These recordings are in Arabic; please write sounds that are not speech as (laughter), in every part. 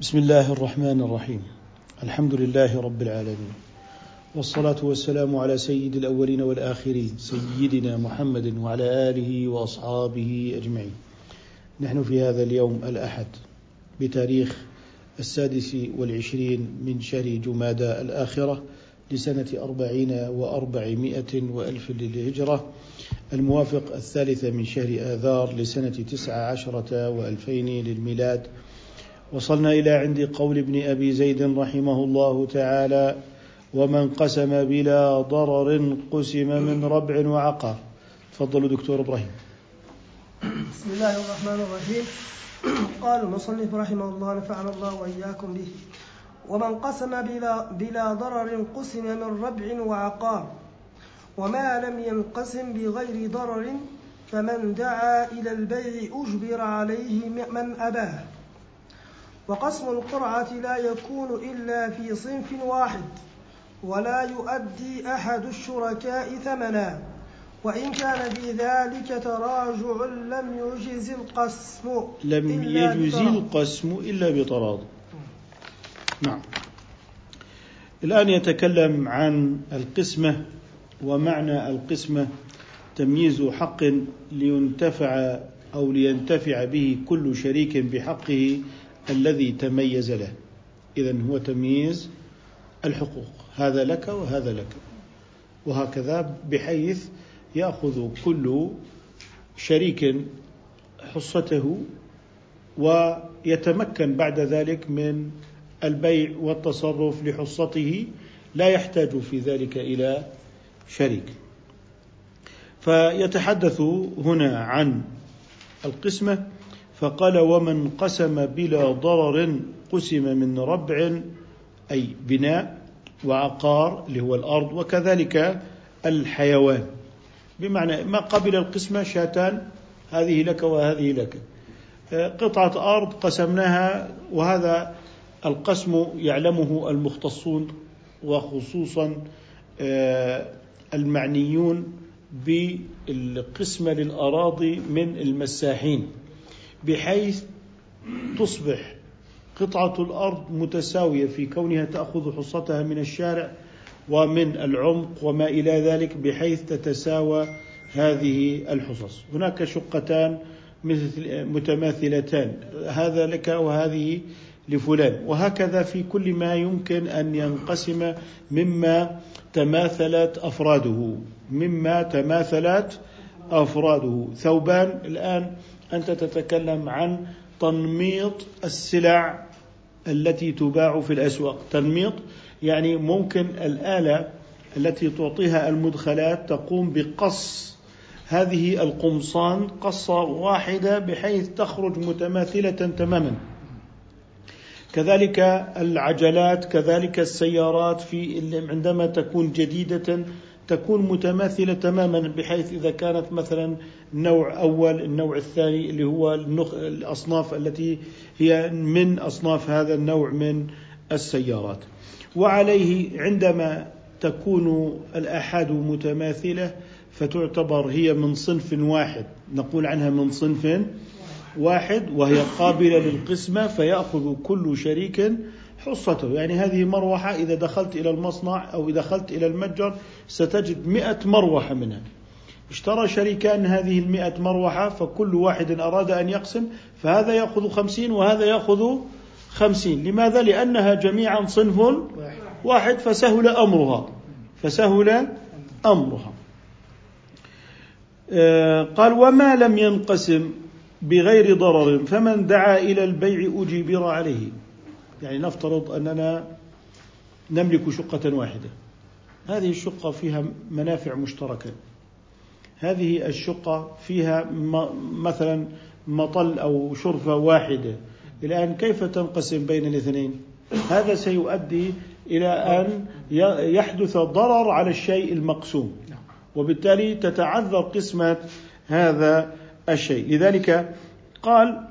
بسم الله الرحمن الرحيم. الحمد لله رب العالمين. والصلاة والسلام على سيد الأولين والآخرين سيدنا محمد وعلى آله وأصحابه أجمعين. نحن في هذا اليوم الأحد بتاريخ السادس والعشرين من شهر جمادى الآخرة لسنة أربعين وأربعمائة وألف للهجرة الموافق الثالث من شهر آذار لسنة تسع عشرة وألفين للميلاد وصلنا إلى عند قول ابن أبي زيد رحمه الله تعالى ومن قسم بلا ضرر قسم من ربع وعقار. تفضلوا دكتور إبراهيم. بسم الله الرحمن الرحيم. قال المصنف رحمه الله نفعنا الله وإياكم به. ومن قسم بلا, بلا ضرر قسم من ربع وعقار. وما لم ينقسم بغير ضرر فمن دعا إلى البيع أجبر عليه من أباه. وقسم القرعة لا يكون إلا في صنف واحد ولا يؤدي أحد الشركاء ثمنا. وإن كان في ذلك تراجع لم يجز القسم لم يجز القسم إلا بطراد نعم. الآن يتكلم عن القسمة ومعنى القسمة تمييز حق لينتفع أو لينتفع به كل شريك بحقه الذي تميز له. إذا هو تمييز الحقوق. هذا لك وهذا لك. وهكذا بحيث يأخذ كل شريك حصته ويتمكن بعد ذلك من البيع والتصرف لحصته لا يحتاج في ذلك إلى شريك. فيتحدث هنا عن القسمة فقال ومن قسم بلا ضرر قسم من ربع أي بناء وعقار اللي هو الأرض وكذلك الحيوان. بمعنى ما قبل القسمة شاتان هذه لك وهذه لك. قطعة أرض قسمناها وهذا القسم يعلمه المختصون وخصوصا آه، المعنيون بالقسمة للأراضي من المساحين. بحيث تصبح قطعة الأرض متساوية في كونها تأخذ حصتها من الشارع ومن العمق وما إلى ذلك بحيث تتساوى هذه الحصص. هناك شقتان مثل متماثلتان هذا لك وهذه لفلان. وهكذا في كل ما يمكن أن ينقسم مما تماثلت أفراده. مما تماثلت أفراده. ثوبان الآن أنت تتكلم عن تنميط السلع التي تباع في الأسواق. تنميط يعني ممكن الآلة التي تعطيها المدخلات تقوم بقص هذه القمصان قصة واحدة بحيث تخرج متماثلة تماما. كذلك العجلات كذلك السيارات في عندما تكون جديدة تكون متماثلة تماما بحيث إذا كانت مثلا نوع أول النوع الثاني اللي هو الأصناف التي هي من أصناف هذا النوع من السيارات. وعليه عندما تكون الآحاد متماثلة فتعتبر هي من صنف واحد. نقول عنها من صنف واحد وهي قابلة للقسمة فيأخذ كل شريك حصته. يعني هذه مروحة إذا دخلت إلى المصنع أو إذا دخلت إلى المتجر ستجد مئة مروحة منها. اشترى شريكان هذه المئة مروحة فكل واحد أراد أن يقسم فهذا يأخذ خمسين وهذا يأخذ خمسين. لماذا؟ لأنها جميعا صنف واحد فسهل أمرها. فسهل أمرها. آه، قال وما لم ينقسم بغير ضرر فمن دعا إلى البيع أجبر عليه. يعني نفترض أننا نملك شقة واحدة. هذه الشقة فيها منافع مشتركة. هذه الشقة فيها مثلا مطل أو شرفة واحدة. الآن كيف تنقسم بين الاثنين؟ هذا سيؤدي إلى أن يحدث ضرر على الشيء المقسوم. وبالتالي تتعذر قسمة هذا الشيء. لذلك قال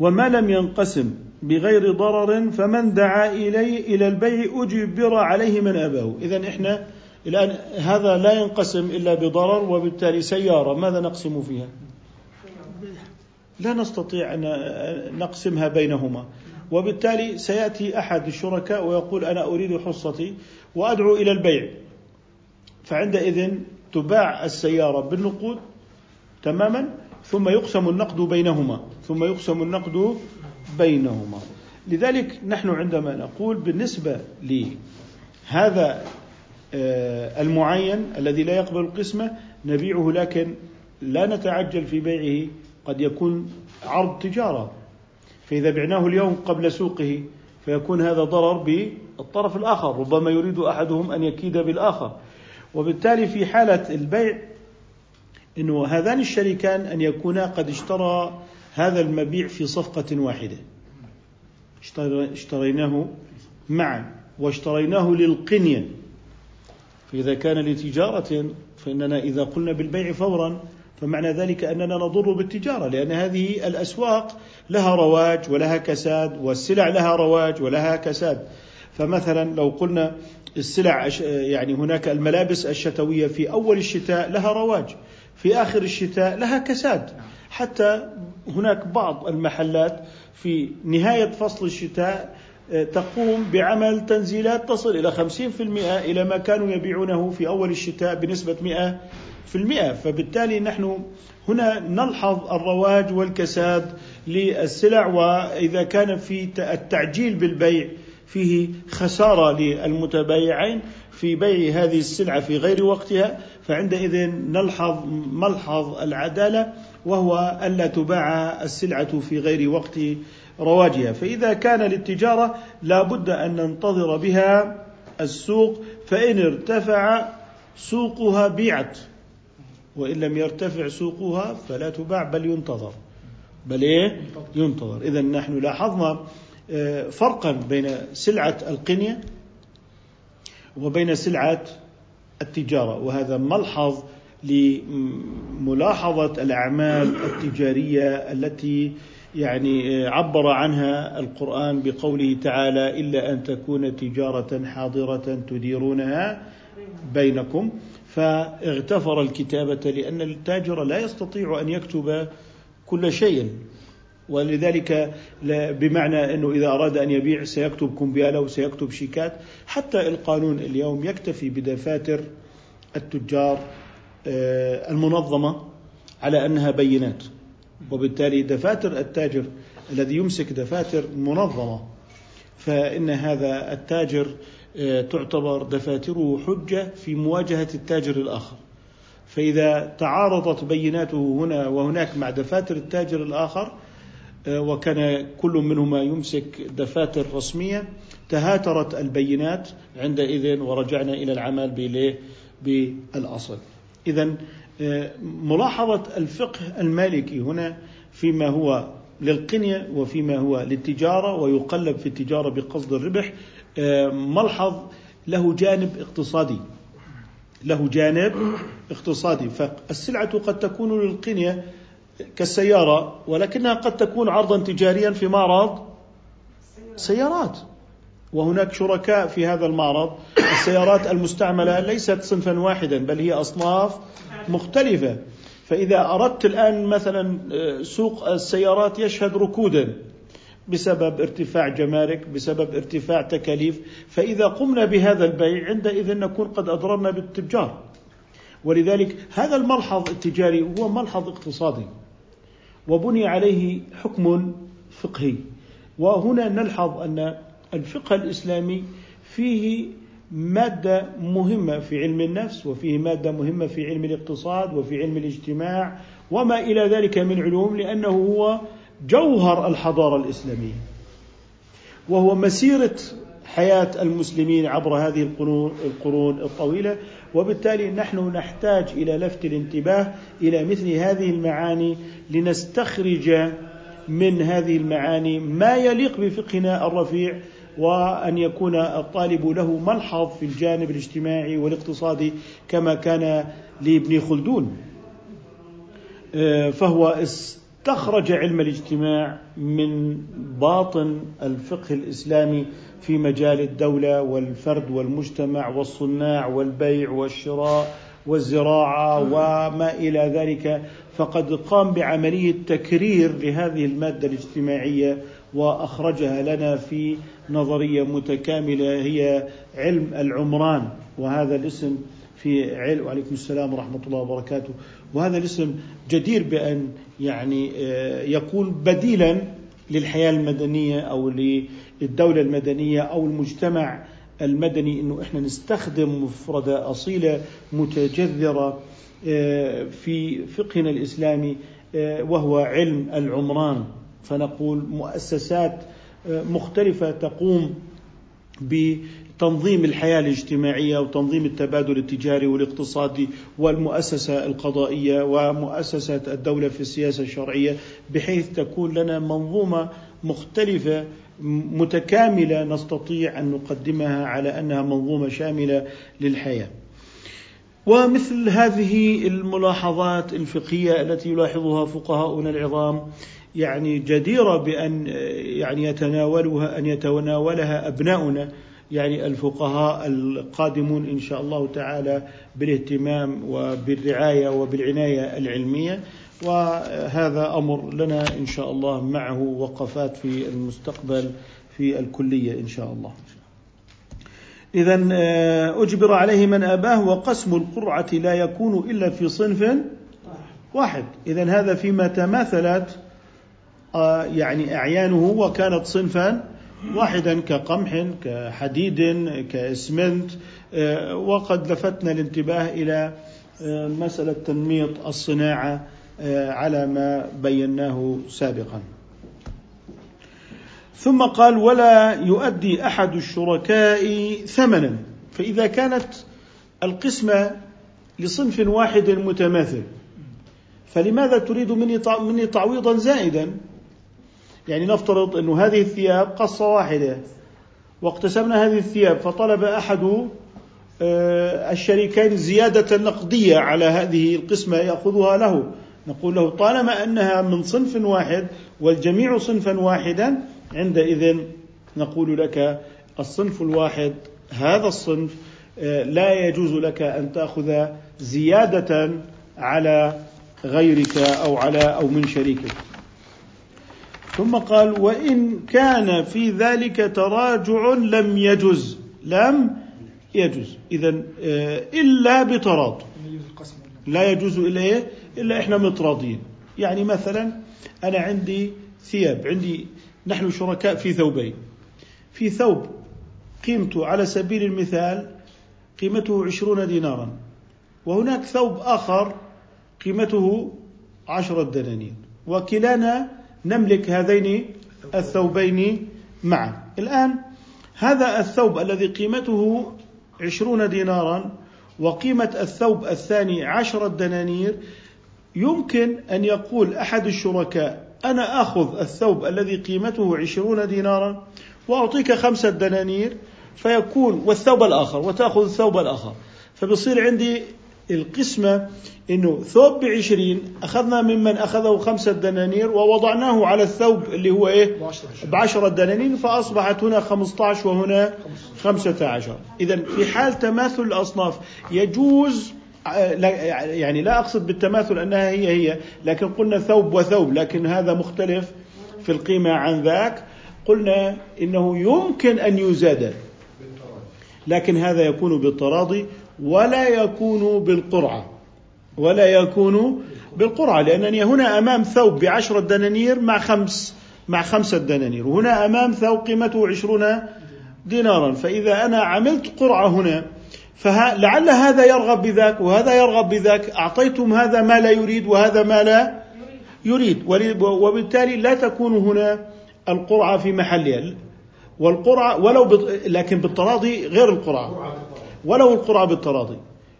وما لم ينقسم بغير ضرر فمن دعا إليه إلى البيع أجبر عليه من أباه. إذا إحنا الآن هذا لا ينقسم إلا بضرر وبالتالي سيارة. ماذا نقسم فيها؟ لا نستطيع أن نقسمها بينهما. وبالتالي سيأتي أحد الشركاء ويقول أنا أريد حصتي وأدعو إلى البيع. فعندئذ تباع السيارة بالنقود تماما ثم يقسم النقد بينهما ثم يقسم النقد بينهما. لذلك نحن عندما نقول بالنسبة لهذا آه، المعين الذي لا يقبل القسمة نبيعه لكن لا نتعجل في بيعه قد يكون عرض تجارة. فإذا بعناه اليوم قبل سوقه فيكون هذا ضرر بالطرف الآخر ربما يريد أحدهم أن يكيد بالآخر. وبالتالي في حالة البيع أنه هذان الشريكان أن يكونا قد اشترى هذا المبيع في صفقة واحدة. اشتريناه معا واشتريناه للقنية. فإذا كان لتجارة فإننا إذا قلنا بالبيع فورا فمعنى ذلك أننا نضر بالتجارة لأن هذه الأسواق لها رواج ولها كساد والسلع لها رواج ولها كساد. فمثلا لو قلنا السلع يعني هناك الملابس الشتوية في أول الشتاء لها رواج في آخر الشتاء لها كساد. حتى هناك بعض المحلات في نهاية فصل الشتاء آه، تقوم بعمل تنزيلات تصل إلى 50% إلى ما كانوا يبيعونه في أول الشتاء بنسبة 100% فبالتالي نحن هنا نلحظ الرواج والكساد للسلع وإذا كان في التعجيل بالبيع فيه خسارة للمتبايعين في بيع هذه السلعة في غير وقتها. فعندئذ نلحظ ملحظ العدالة. وهو ألا تباع السلعة في غير وقت رواجها. فإذا كان للتجارة لا بد أن ننتظر بها السوق فإن ارتفع سوقها بيعت وإن لم يرتفع سوقها فلا تباع بل ينتظر. بل إيه؟ ينتظر. إذا نحن لاحظنا آه، فرقا بين سلعة القنية وبين سلعة التجارة وهذا ملحظ لملاحظة الأعمال التجارية التي يعني عبر عنها القرآن بقوله تعالى إلا أن تكون تجارة حاضرة تديرونها بينكم. فاغتفر الكتابة لأن التاجر لا يستطيع أن يكتب كل شيء. ولذلك بمعنى أنه إذا أراد أن يبيع سيكتب كمبيالة وسيكتب شيكات. حتى القانون اليوم يكتفي بدفاتر التجار آه، المنظمة على أنها بينات وبالتالي دفاتر التاجر الذي يمسك دفاتر منظمة فإن هذا التاجر آه، تعتبر دفاتره حجة في مواجهة التاجر الآخر فإذا تعارضت بيناته هنا وهناك مع دفاتر التاجر الآخر آه، وكان كل منهما يمسك دفاتر رسمية تهاترت البينات عندئذ ورجعنا إلى العمل بالأصل. اذا آه، ملاحظة الفقه المالكي هنا فيما هو للقنية وفيما هو للتجارة ويقلب في التجارة بقصد الربح آه، ملحظ له جانب اقتصادي له جانب اقتصادي. فالسلعة قد تكون للقنية كالسيارة ولكنها قد تكون عرضا تجاريا في معرض سيارات. وهناك شركاء في هذا المعرض. السيارات المستعملة ليست صنفا واحدا بل هي أصناف مختلفة. فإذا أردت الآن مثلا آه، سوق السيارات يشهد ركودا بسبب ارتفاع جمارك بسبب ارتفاع تكاليف. فإذا قمنا بهذا البيع عندئذ نكون قد أضررنا بالتجار. ولذلك هذا الملحظ التجاري هو ملحظ اقتصادي وبني عليه حكم فقهي. وهنا نلحظ أن الفقه الإسلامي فيه مادة مهمة في علم النفس وفيه مادة مهمة في علم الاقتصاد وفي علم الاجتماع وما إلى ذلك من علوم لأنه هو جوهر الحضارة الإسلامية. وهو مسيرة حياة المسلمين عبر هذه القرون الطويلة. وبالتالي نحن نحتاج إلى لفت الانتباه إلى مثل هذه المعاني لنستخرج من هذه المعاني ما يليق بفقهنا الرفيع وأن يكون الطالب له ملحظ في الجانب الاجتماعي والاقتصادي كما كان لابن خلدون. آه، فهو استخرج علم الاجتماع من باطن الفقه الإسلامي في مجال الدولة والفرد والمجتمع والصناع والبيع والشراء والزراعة وما إلى ذلك. فقد قام بعملية تكرير لهذه المادة الاجتماعية وأخرجها لنا في نظرية متكاملة هي علم العمران. وهذا الاسم في علم وعليكم السلام ورحمة الله وبركاته. وهذا الاسم جدير بأن يعني آه، يكون بديلا للحياة المدنية أو للدولة المدنية أو المجتمع المدني إنه إحنا نستخدم مفردة أصيلة متجذرة آه، في فقهنا الإسلامي آه، وهو علم العمران. فنقول مؤسسات مختلفة تقوم بتنظيم الحياة الاجتماعية وتنظيم التبادل التجاري والاقتصادي والمؤسسة القضائية ومؤسسة الدولة في السياسة الشرعية بحيث تكون لنا منظومة مختلفة متكاملة نستطيع أن نقدمها على أنها منظومة شاملة للحياة. ومثل هذه الملاحظات الفقهية التي يلاحظها فقهاؤنا العظام يعني جديرة بأن يعني يتناولها أن يتناولها أبناؤنا يعني الفقهاء القادمون إن شاء الله تعالى بالاهتمام وبالرعاية وبالعناية العلمية وهذا أمر لنا إن شاء الله معه وقفات في المستقبل في الكلية إن شاء الله. اذا آه، أجبر عليه من أباه وقسم القرعة لا يكون إلا في صنف واحد، اذا هذا فيما تماثلت يعني أعيانه وكانت صنفا واحدا كقمح كحديد كاسمنت. آه، وقد لفتنا الانتباه إلى مسألة تنميط الصناعة آه، على ما بيناه سابقا. ثم قال ولا يؤدي أحد الشركاء ثمنا فإذا كانت القسمة لصنف واحد متماثل فلماذا تريد مني تعويضا زائدا؟ يعني نفترض أن هذه الثياب قصة واحدة واقتسمنا هذه الثياب فطلب أحد آه، الشريكين زيادة نقدية على هذه القسمة يأخذها له نقول له طالما أنها من صنف واحد والجميع صنفا واحدا عندئذ نقول لك الصنف الواحد هذا الصنف آه، لا يجوز لك أن تأخذ زيادة على غيرك أو على أو من شريكك. ثم قال: وإن كان في ذلك تراجع لم يجز، لم يجوز، إذا آه، إلا بتراض. لا يجوز إلا إيه؟ إلا إحنا متراضين يعني مثلا أنا عندي ثياب عندي نحن شركاء في ثوبين. في ثوب قيمته على سبيل المثال قيمته عشرون دينارا. وهناك ثوب آخر قيمته عشرة دنانير. وكلانا نملك هذين الثوبين. معا. الآن هذا الثوب الذي قيمته عشرون دينارا وقيمة الثوب الثاني عشرة دنانير يمكن أن يقول أحد الشركاء أنا آخذ الثوب الذي قيمته عشرون دينارا وأعطيك خمسة دنانير فيكون والثوب الآخر وتأخذ الثوب الآخر. فبصير عندي القسمة إنه ثوب بعشرين أخذنا ممن أخذه خمسة دنانير ووضعناه على الثوب اللي هو إيه؟ بعشرة. دنانير فأصبحت هنا خمسة عشر وهنا خمسة عشر اذا في حال تماثل الأصناف يجوز يعني لا أقصد بالتماثل أنها هي هي لكن قلنا ثوب وثوب لكن هذا مختلف في القيمة عن ذاك. قلنا إنه يمكن أن يزاد لكن هذا يكون بالتراضي. ولا يكون بالقرعة. ولا يكون بالقرعة لأنني هنا أمام ثوب بعشرة دنانير مع خمس مع خمسة دنانير. وهنا أمام ثوب قيمته عشرون دينارا. فإذا أنا عملت قرعة هنا فلعل هذا يرغب بذاك وهذا يرغب بذاك. أعطيتم هذا ما لا يريد وهذا ما لا يريد. وبالتالي لا تكون هنا القرعة في محلها. والقرعة ولو. لكن بالتراضي غير القرعة. ولو القرعة بالتراضي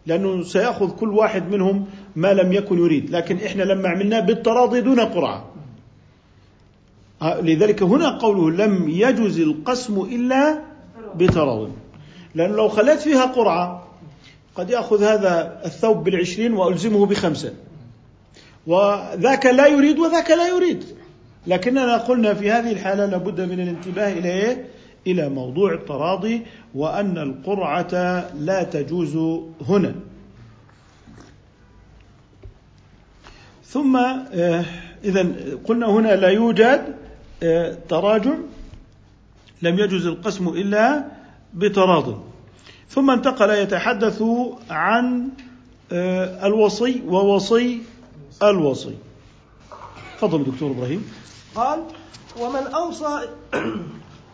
لأنه سيأخذ كل واحد منهم ما لم يكن يريد لكن إحنا لما عملناه بالتراضي دون قرعة لذلك هنا قوله لم يجز القسم إلا بتراضي. لأنه لو خليت فيها قرعة قد يأخذ هذا الثوب بالعشرين وألزمه بخمسة. وذاك لا يريد وذاك لا يريد. لكننا قلنا في هذه الحالة لابد من الانتباه إلى إيه؟ إلى موضوع التراضي وأن القرعة لا تجوز هنا. ثم آه، إذا قلنا هنا لا يوجد آه، تراجع لم يجوز القسم إلا بتراض ثم انتقل يتحدث عن آه، الوصي ووصي الوصي. تفضل دكتور إبراهيم. قال ومن أوصى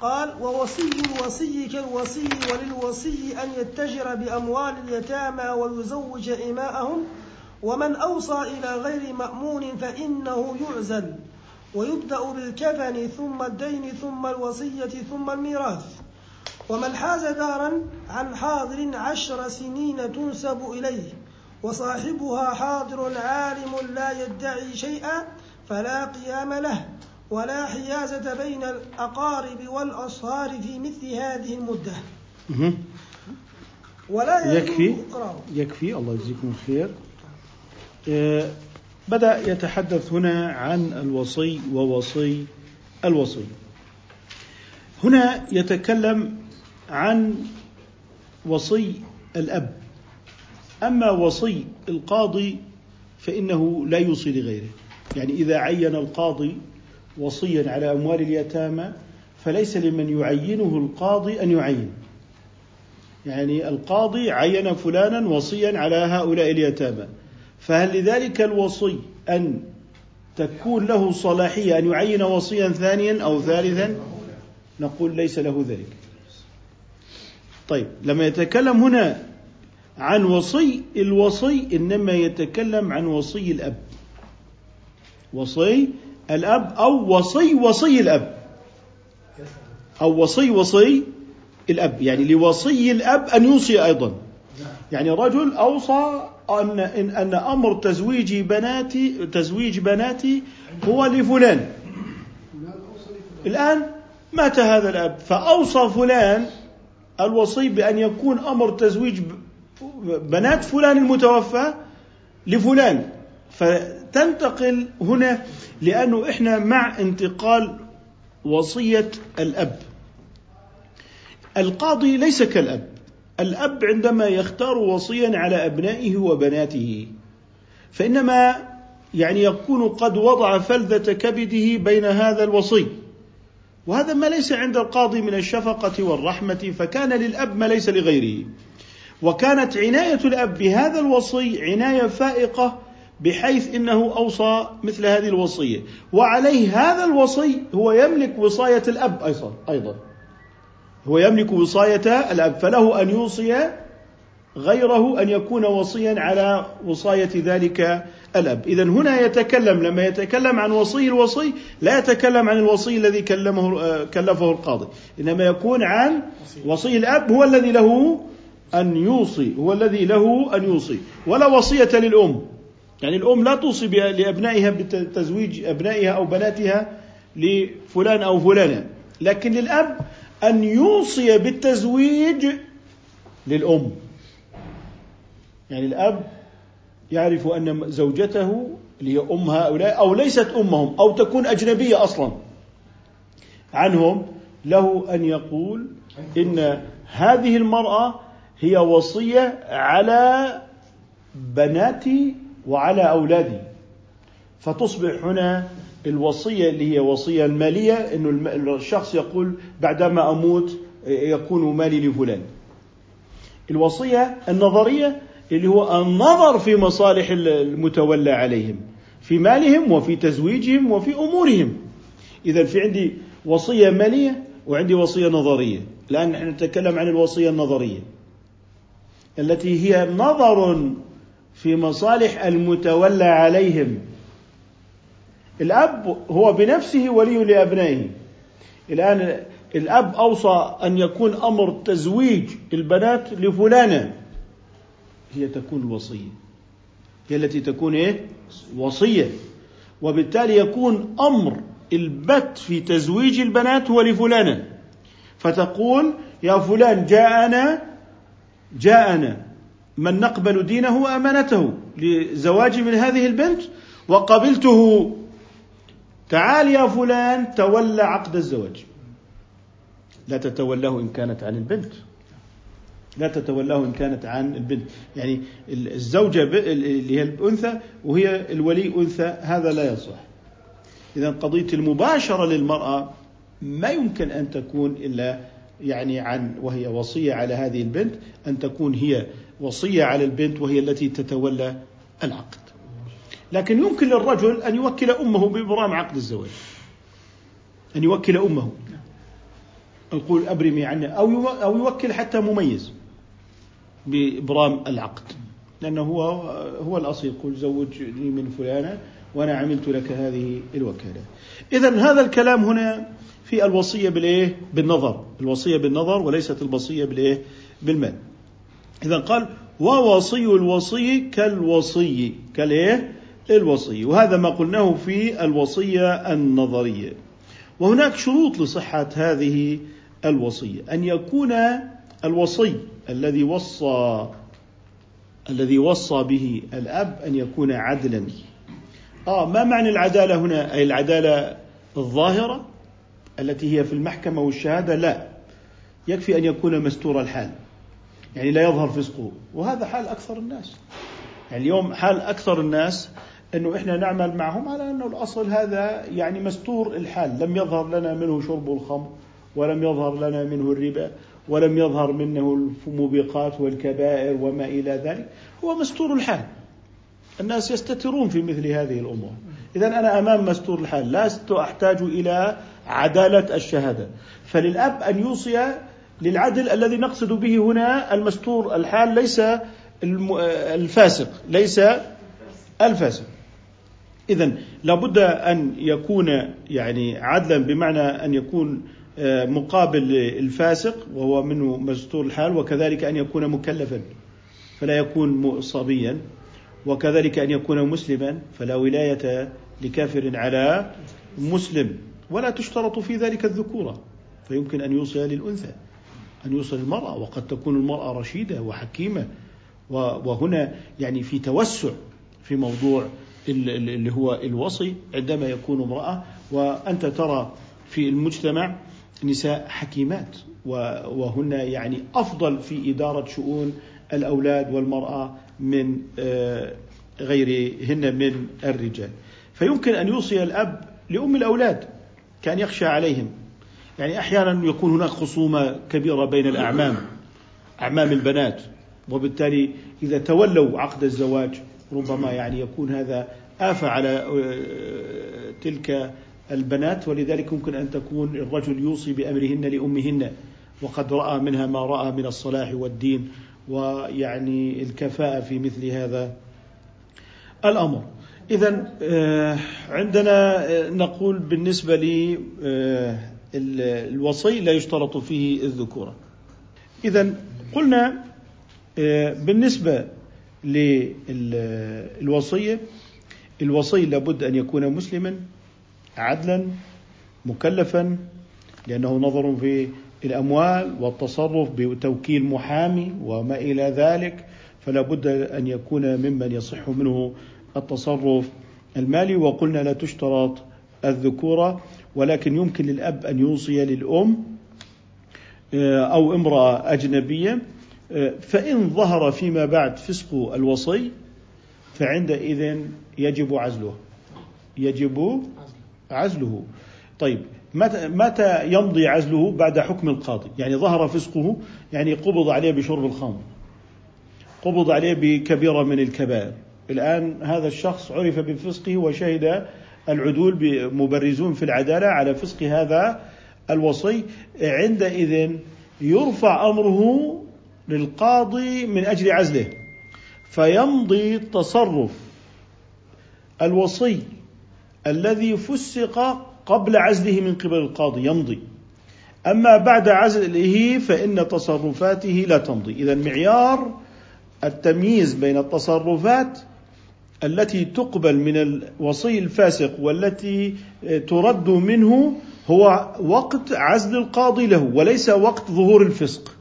قال ووصي الوصي كالوصي وللوصي أن يتجر بأموال اليتامى ويزوج إماءهم ومن أوصى إلى غير مأمون فإنه يعزل ويبدأ بالكفن ثم الدين ثم الوصية ثم الميراث. ومن حاز دارا عن حاضر عشر سنين تنسب إليه وصاحبها حاضر عالم لا يدعي شيئا فلا قيام له. ولا حيازة بين الأقارب والأصهار في مثل هذه المدة. ولا يكفي؟ يكفي. الله يجزيكم الخير آه، بدأ يتحدث هنا عن الوصي ووصي الوصي. هنا يتكلم عن وصي الأب. أما وصي القاضي فإنه لا يوصي لغيره. يعني إذا عين القاضي وصيا على أموال اليتامى فليس لمن يعينه القاضي أن يعين. يعني القاضي عين فلانا وصيا على هؤلاء اليتامى. فهل لذلك الوصي أن تكون له صلاحية أن يعين وصيا ثانيا أو ثالثا؟ نقول ليس له ذلك. طيب لما يتكلم هنا عن وصي الوصي إنما يتكلم عن وصي الأب. وصي الأب أو وصي وصي الأب. أو وصي وصي الأب. يعني لوصي الأب أن يوصي أيضا. يعني رجل أوصى أن إن أن أمر تزويج بناتي تزويج بناتي هو لفلان. الآن مات هذا الأب. فأوصى فلان الوصي بأن يكون أمر تزويج بنات فلان المتوفى لفلان. فتنتقل هنا لأنه إحنا مع انتقال وصية الأب. القاضي ليس كالأب. الأب عندما يختار وصيا على أبنائه وبناته فإنما يعني يكون قد وضع فلذة كبده بين هذا الوصي. وهذا ما ليس عند القاضي من الشفقة والرحمة فكان للأب ما ليس لغيره. وكانت عناية الأب بهذا الوصي عناية فائقة بحيث إنه أوصى مثل هذه الوصية. وعليه هذا الوصي هو يملك وصاية الأب أيضا أيضا. هو يملك وصاية الأب فله أن يوصي غيره أن يكون وصيا على وصاية ذلك الأب. اذا هنا يتكلم لما يتكلم عن وصي الوصي لا يتكلم عن الوصي الذي كلمه كلفه القاضي. إنما يكون عن وصي الأب هو الذي له أن يوصي هو الذي له أن يوصي. ولا وصية للأم. يعني الأم لا توصي لأبنائها بتزويج أبنائها أو بناتها لفلان أو فلانة. لكن للأب أن يوصي بالتزويج للأم. يعني الأب يعرف أن زوجته هي أم هؤلاء أو ليست أمهم أو تكون أجنبية أصلا عنهم له أن يقول إن هذه المرأة هي وصية على بناتي وعلى أولادي. فتصبح هنا الوصية اللي هي وصية المالية أنه الشخص يقول بعدما أموت يكون مالي لفلان. الوصية النظرية اللي هو النظر في مصالح المتولى عليهم في مالهم وفي تزويجهم وفي أمورهم. إذا في عندي وصية مالية وعندي وصية نظرية. الآن نحن نتكلم عن الوصية النظرية التي هي نظر في مصالح المتولى عليهم. الأب هو بنفسه ولي لأبنائه. الآن الأب أوصى أن يكون أمر تزويج البنات لفلانة. هي تكون الوصية. هي التي تكون إيه؟ وصية. وبالتالي يكون أمر البت في تزويج البنات هو لفلانة. فتقول يا فلان جاءنا جاءنا. من نقبل دينه وأمانته لزواجي من هذه البنت وقبلته تعال يا فلان تولى عقد الزواج. لا تتولاه إن كانت عن البنت. لا تتولاه إن كانت عن البنت. يعني الزوجة اللي هي الأنثى وهي الولي أنثى هذا لا يصح. إذا قضية المباشرة للمرأة ما يمكن أن تكون إلا يعني عن وهي وصية على هذه البنت أن تكون هي وصية على البنت وهي التي تتولى العقد. لكن يمكن للرجل أن يوكل أمه بإبرام عقد الزواج. أن يوكل أمه. يقول أبرمي عنه أو أو يوكل حتى مميز بإبرام العقد. لأنه هو هو الأصل يقول زوجني من فلانة وأنا عملت لك هذه الوكالة. إذا هذا الكلام هنا في الوصية بالإيه؟ بالنظر. الوصية بالنظر وليست الوصية بالإيه؟ بالمال. إذا قال ووصي الوصي كالوصي كالإيه؟ الوصي. وهذا ما قلناه في الوصية النظرية. وهناك شروط لصحة هذه الوصية. أن يكون الوصي الذي وصى الذي وصى به الأب أن يكون عدلا. آه ما معنى العدالة هنا؟ أي العدالة الظاهرة التي هي في المحكمة والشهادة؟ لا. يكفي أن يكون مستور الحال. يعني لا يظهر فسقه. وهذا حال أكثر الناس. يعني اليوم حال أكثر الناس أنه إحنا نعمل معهم على أنه الأصل هذا يعني مستور الحال. لم يظهر لنا منه شرب الخمر ولم يظهر لنا منه الربا ولم يظهر منه الموبقات والكبائر وما إلى ذلك. هو مستور الحال. الناس يستترون في مثل هذه الأمور. إذا أنا أمام مستور الحال. لست أحتاج إلى عدالة الشهادة. فللأب أن يوصي للعدل الذي نقصد به هنا المستور الحال ليس الفاسق ليس الفاسق. إذا لابد أن يكون يعني عدلا بمعنى أن يكون آه، مقابل الفاسق وهو منه مستور الحال وكذلك أن يكون مكلفا فلا يكون صبيا وكذلك أن يكون مسلما فلا ولاية لكافر على مسلم. ولا تشترط في ذلك الذكورة فيمكن أن يوصي للأنثى. أن يوصي للمرأة وقد تكون المرأة رشيدة وحكيمة. وهنا يعني في توسع في موضوع اللي هو الوصي عندما يكون امرأة وأنت ترى في المجتمع نساء حكيمات. وهن يعني أفضل في إدارة شؤون الأولاد والمرأة من آه، غيرهن من الرجال. فيمكن أن يوصي الأب لأم الأولاد كأن يخشى عليهم. يعني أحيانا يكون هناك خصومة كبيرة بين الأعمام أعمام البنات وبالتالي إذا تولوا عقد الزواج ربما يعني يكون هذا آفة على آه، تلك البنات ولذلك يمكن أن تكون الرجل يوصي بأمرهن لأمهن وقد رأى منها ما رأى من الصلاح والدين ويعني الكفاءة في مثل هذا الأمر. إذا آه، عندنا آه، نقول بالنسبة للوصي لا يشترط فيه الذكورة إذا قلنا بالنسبة للوصية الوصي لابد أن يكون مسلما عدلا مكلفا لأنه نظر في الأموال والتصرف بتوكيل محامي وما إلى ذلك فلا بد أن يكون ممن يصح منه التصرف المالي. وقلنا لا تشترط الذكورة ولكن يمكن للأب أن يوصي للأم آه، أو امرأة أجنبية آه، فإن ظهر فيما بعد فسق الوصي فعندئذ يجب عزله. يجب عزله. طيب متى متى يمضي عزله بعد حكم القاضي؟ يعني ظهر فسقه يعني قبض عليه بشرب الخمر قبض عليه بكبيرة من الكبائر. الآن هذا الشخص عرف بفسقه وشهد العدول مبرزون في العدالة على فسق هذا الوصي عندئذ يرفع أمره للقاضي من أجل عزله فيمضي تصرف الوصي الذي فسق قبل عزله من قبل القاضي يمضي. أما بعد عزله فإن تصرفاته لا تمضي. اذا معيار التمييز بين التصرفات التي تقبل من الوصي الفاسق والتي ترد منه هو وقت عزل القاضي له وليس وقت ظهور الفسق.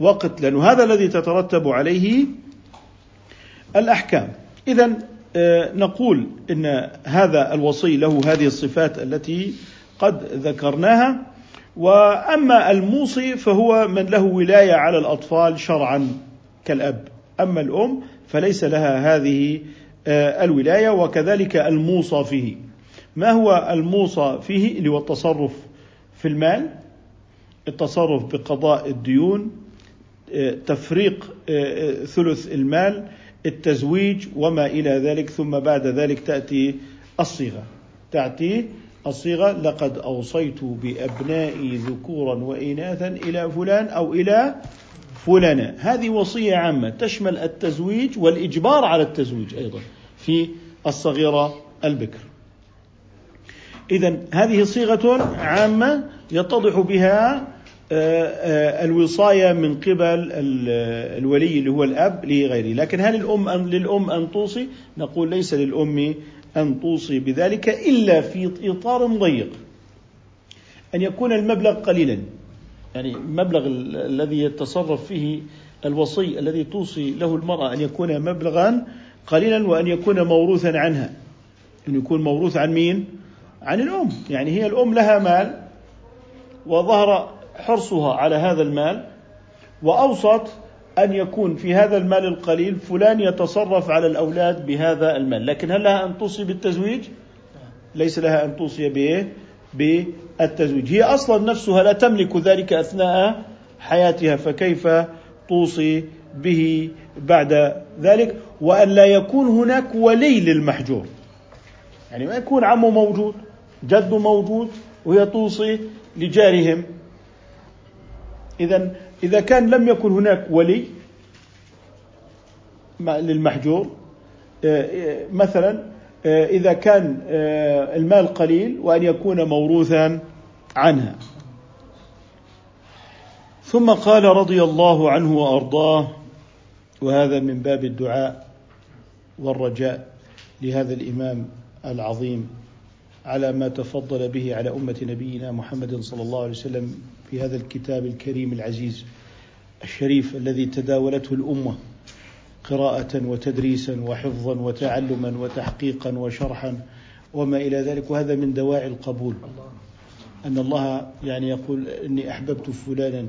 وقت لأنه هذا الذي تترتب عليه الأحكام. إذا آه، نقول إن هذا الوصي له هذه الصفات التي قد ذكرناها. وأما الموصي فهو من له ولاية على الأطفال شرعا كالأب. أما الأم فليس لها هذه آه، الولاية وكذلك الموصى فيه. ما هو الموصى فيه؟ اللي هو التصرف في المال التصرف بقضاء الديون آه، تفريق آه، ثلث المال التزويج وما إلى ذلك ثم بعد ذلك تأتي الصيغة. تأتي الصيغة لقد أوصيت بأبنائي ذكورا وإناثا إلى فلان أو إلى فلانة. هذه وصية عامة تشمل التزويج والإجبار على التزويج أيضا في الصغيرة البكر. إذا هذه صيغة عامة يتضح بها آه، آه، الوصاية من قبل الولي اللي هو الأب لغيره. لكن هل الأم أن للأم أن توصي؟ نقول ليس للأم أن توصي بذلك إلا في إطار ضيق. أن يكون المبلغ قليلا. يعني المبلغ الذي يتصرف فيه الوصي الذي توصي له المرأة أن يكون مبلغا قليلا وأن يكون موروثا عنها. أن يكون موروث عن مين؟ عن الأم. يعني هي الأم لها مال وظهر حرصها على هذا المال وأوصت أن يكون في هذا المال القليل فلان يتصرف على الأولاد بهذا المال. لكن هل لها أن توصي بالتزويج؟ ليس لها أن توصي بإيه بالتزويج. هي أصلا نفسها لا تملك ذلك أثناء حياتها فكيف توصي به بعد ذلك؟ وأن لا يكون هناك ولي للمحجور. يعني ما يكون عمه موجود جده موجود وهي توصي لجارهم. إذا إذا كان لم يكن هناك ولي للمحجور آه، آه، مثلا إذا كان المال قليل وأن يكون موروثا عنها ثم قال رضي الله عنه وأرضاه وهذا من باب الدعاء والرجاء لهذا الإمام العظيم على ما تفضل به على أمة نبينا محمد صلى الله عليه وسلم في هذا الكتاب الكريم العزيز الشريف الذي تداولته الأمة. قراءة وتدريسا وحفظا وتعلما وتحقيقا وشرحا وما إلى ذلك وهذا من دواعي القبول. أن الله يعني يقول إني أحببت فلانا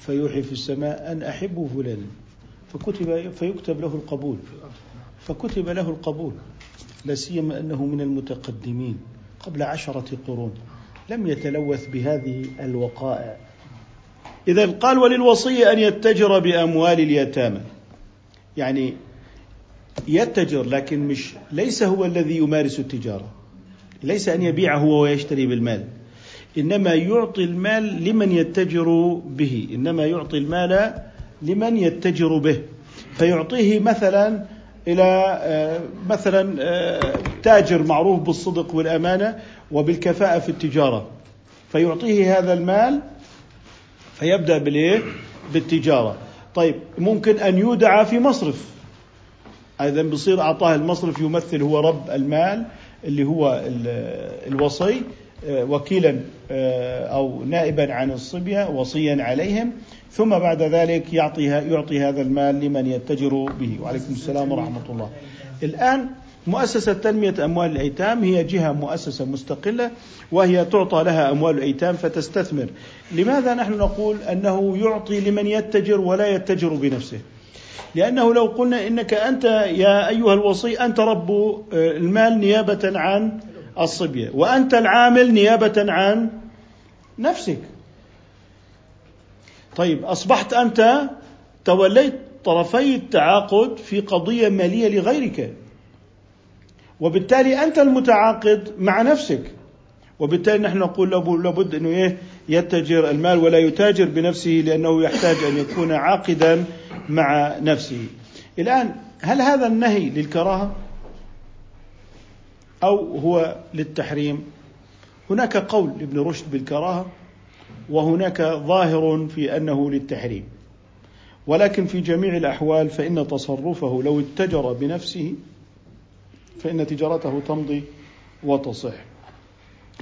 فيوحي في السماء أن أحب فلانا. فكتب فيكتب له القبول. فكتب له القبول. لا سيما أنه من المتقدمين قبل عشرة قرون. لم يتلوث بهذه الوقائع. إذا قال وللوصي أن يتجر بأموال اليتامى. يعني يتجر لكن مش ليس هو الذي يمارس التجارة. ليس أن يبيع هو ويشتري بالمال. إنما يعطي المال لمن يتجر به. إنما يعطي المال لمن يتجر به. فيعطيه مثلا إلى آه، مثلا آه، تاجر معروف بالصدق والأمانة وبالكفاءة في التجارة. فيعطيه هذا المال فيبدأ بالإيه؟ بالتجارة. طيب ممكن أن يودع في مصرف. إذا بصير أعطاه المصرف يمثل هو رب المال اللي هو الوصي آه، وكيلا آه، أو نائبا عن الصبية وصيا عليهم ثم بعد ذلك يعطيها يعطي هذا المال لمن يتجر به. وعليكم السلام ورحمة الله. الآن مؤسسة تنمية أموال الأيتام هي جهة مؤسسة مستقلة وهي تعطى لها أموال الأيتام فتستثمر. لماذا نحن نقول أنه يعطي لمن يتجر ولا يتجر بنفسه؟ لأنه لو قلنا إنك أنت يا أيها الوصي أنت رب آه، المال نيابة عن الصبية وأنت العامل نيابة عن نفسك. طيب أصبحت أنت توليت طرفي التعاقد في قضية مالية لغيرك. وبالتالي أنت المتعاقد مع نفسك. وبالتالي نحن نقول لابد أنه إيه؟ يتجر المال ولا يتاجر بنفسه لأنه يحتاج أن يكون عاقدا مع نفسه. الآن هل هذا النهي للكراهة؟ أو هو للتحريم؟ هناك قول لابن رشد بالكراهة وهناك ظاهر في أنه للتحريم. ولكن في جميع الأحوال فإن تصرفه لو اتجر بنفسه فإن تجارته تمضي وتصح.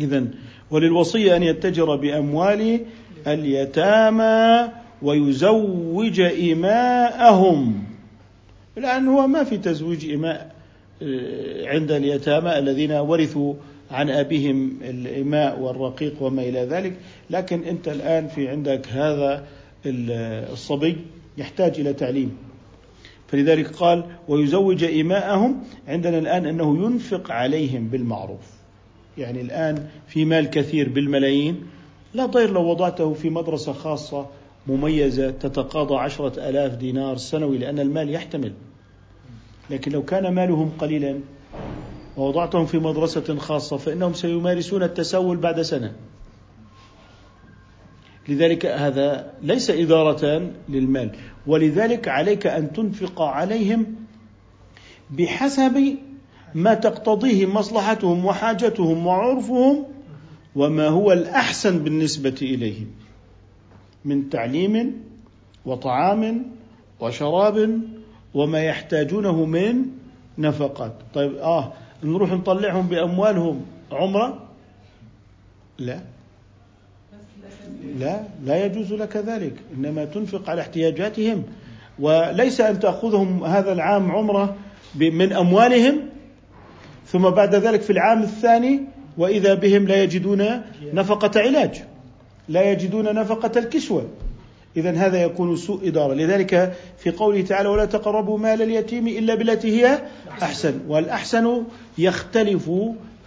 إذا وللوصي أن يتجر بأموال اليتامى ويزوج إماءهم الآن هو ما في تزويج إماء آه، عند اليتامى الذين ورثوا عن أبيهم الإماء والرقيق وما إلى ذلك. لكن أنت الآن في عندك هذا الصبي يحتاج إلى تعليم. فلذلك قال ويزوج إماءهم عندنا الآن أنه ينفق عليهم بالمعروف. يعني الآن في مال كثير بالملايين لا ضير لو وضعته في مدرسة خاصة مميزة تتقاضى عشرة ألاف دينار سنوي لأن المال يحتمل. لكن لو كان مالهم قليلا ووضعتهم في مدرسة خاصة فإنهم سيمارسون التسول بعد سنة. لذلك هذا ليس إدارة للمال. ولذلك عليك أن تنفق عليهم بحسب ما تقتضيه مصلحتهم وحاجتهم وعرفهم وما هو الأحسن بالنسبة إليهم من تعليم وطعام وشراب وما يحتاجونه من نفقات. طيب آه نروح نطلعهم بأموالهم. عمرة؟ لا. لا لا يجوز لك ذلك. إنما تنفق على احتياجاتهم. وليس أن تأخذهم هذا العام عمرة من أموالهم ثم بعد ذلك في العام الثاني وإذا بهم لا يجدون نفقة علاج. لا يجدون نفقة الكسوة. إذا هذا يكون سوء إدارة. لذلك في قوله تعالى ولا تقربوا مال اليتيم إلا بالتي هي أحسن. والأحسن يختلف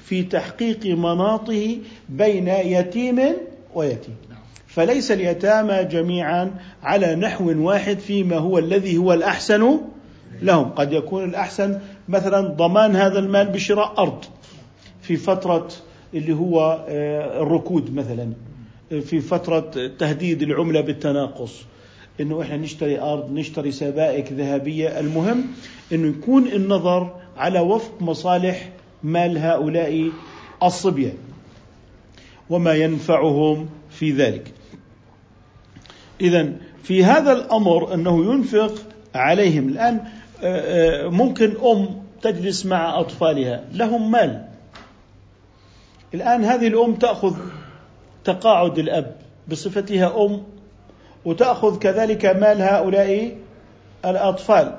في تحقيق مناطه بين يتيم ويتيم. فليس اليتامى جميعا على نحو واحد فيما هو الذي هو الأحسن لهم. قد يكون الأحسن مثلا ضمان هذا المال بشراء أرض في فترة اللي هو آه، الركود مثلا في فترة تهديد العملة بالتناقص إنه إحنا نشتري أرض نشتري سبائك ذهبية. المهم إنه يكون النظر على وفق مصالح مال هؤلاء الصبية وما ينفعهم في ذلك. اذا في هذا الأمر أنه ينفق عليهم الآن آه، آه، ممكن أم تجلس مع أطفالها لهم مال. الآن هذه الأم تأخذ تقاعد الأب بصفتها أم وتأخذ كذلك مال هؤلاء الأطفال.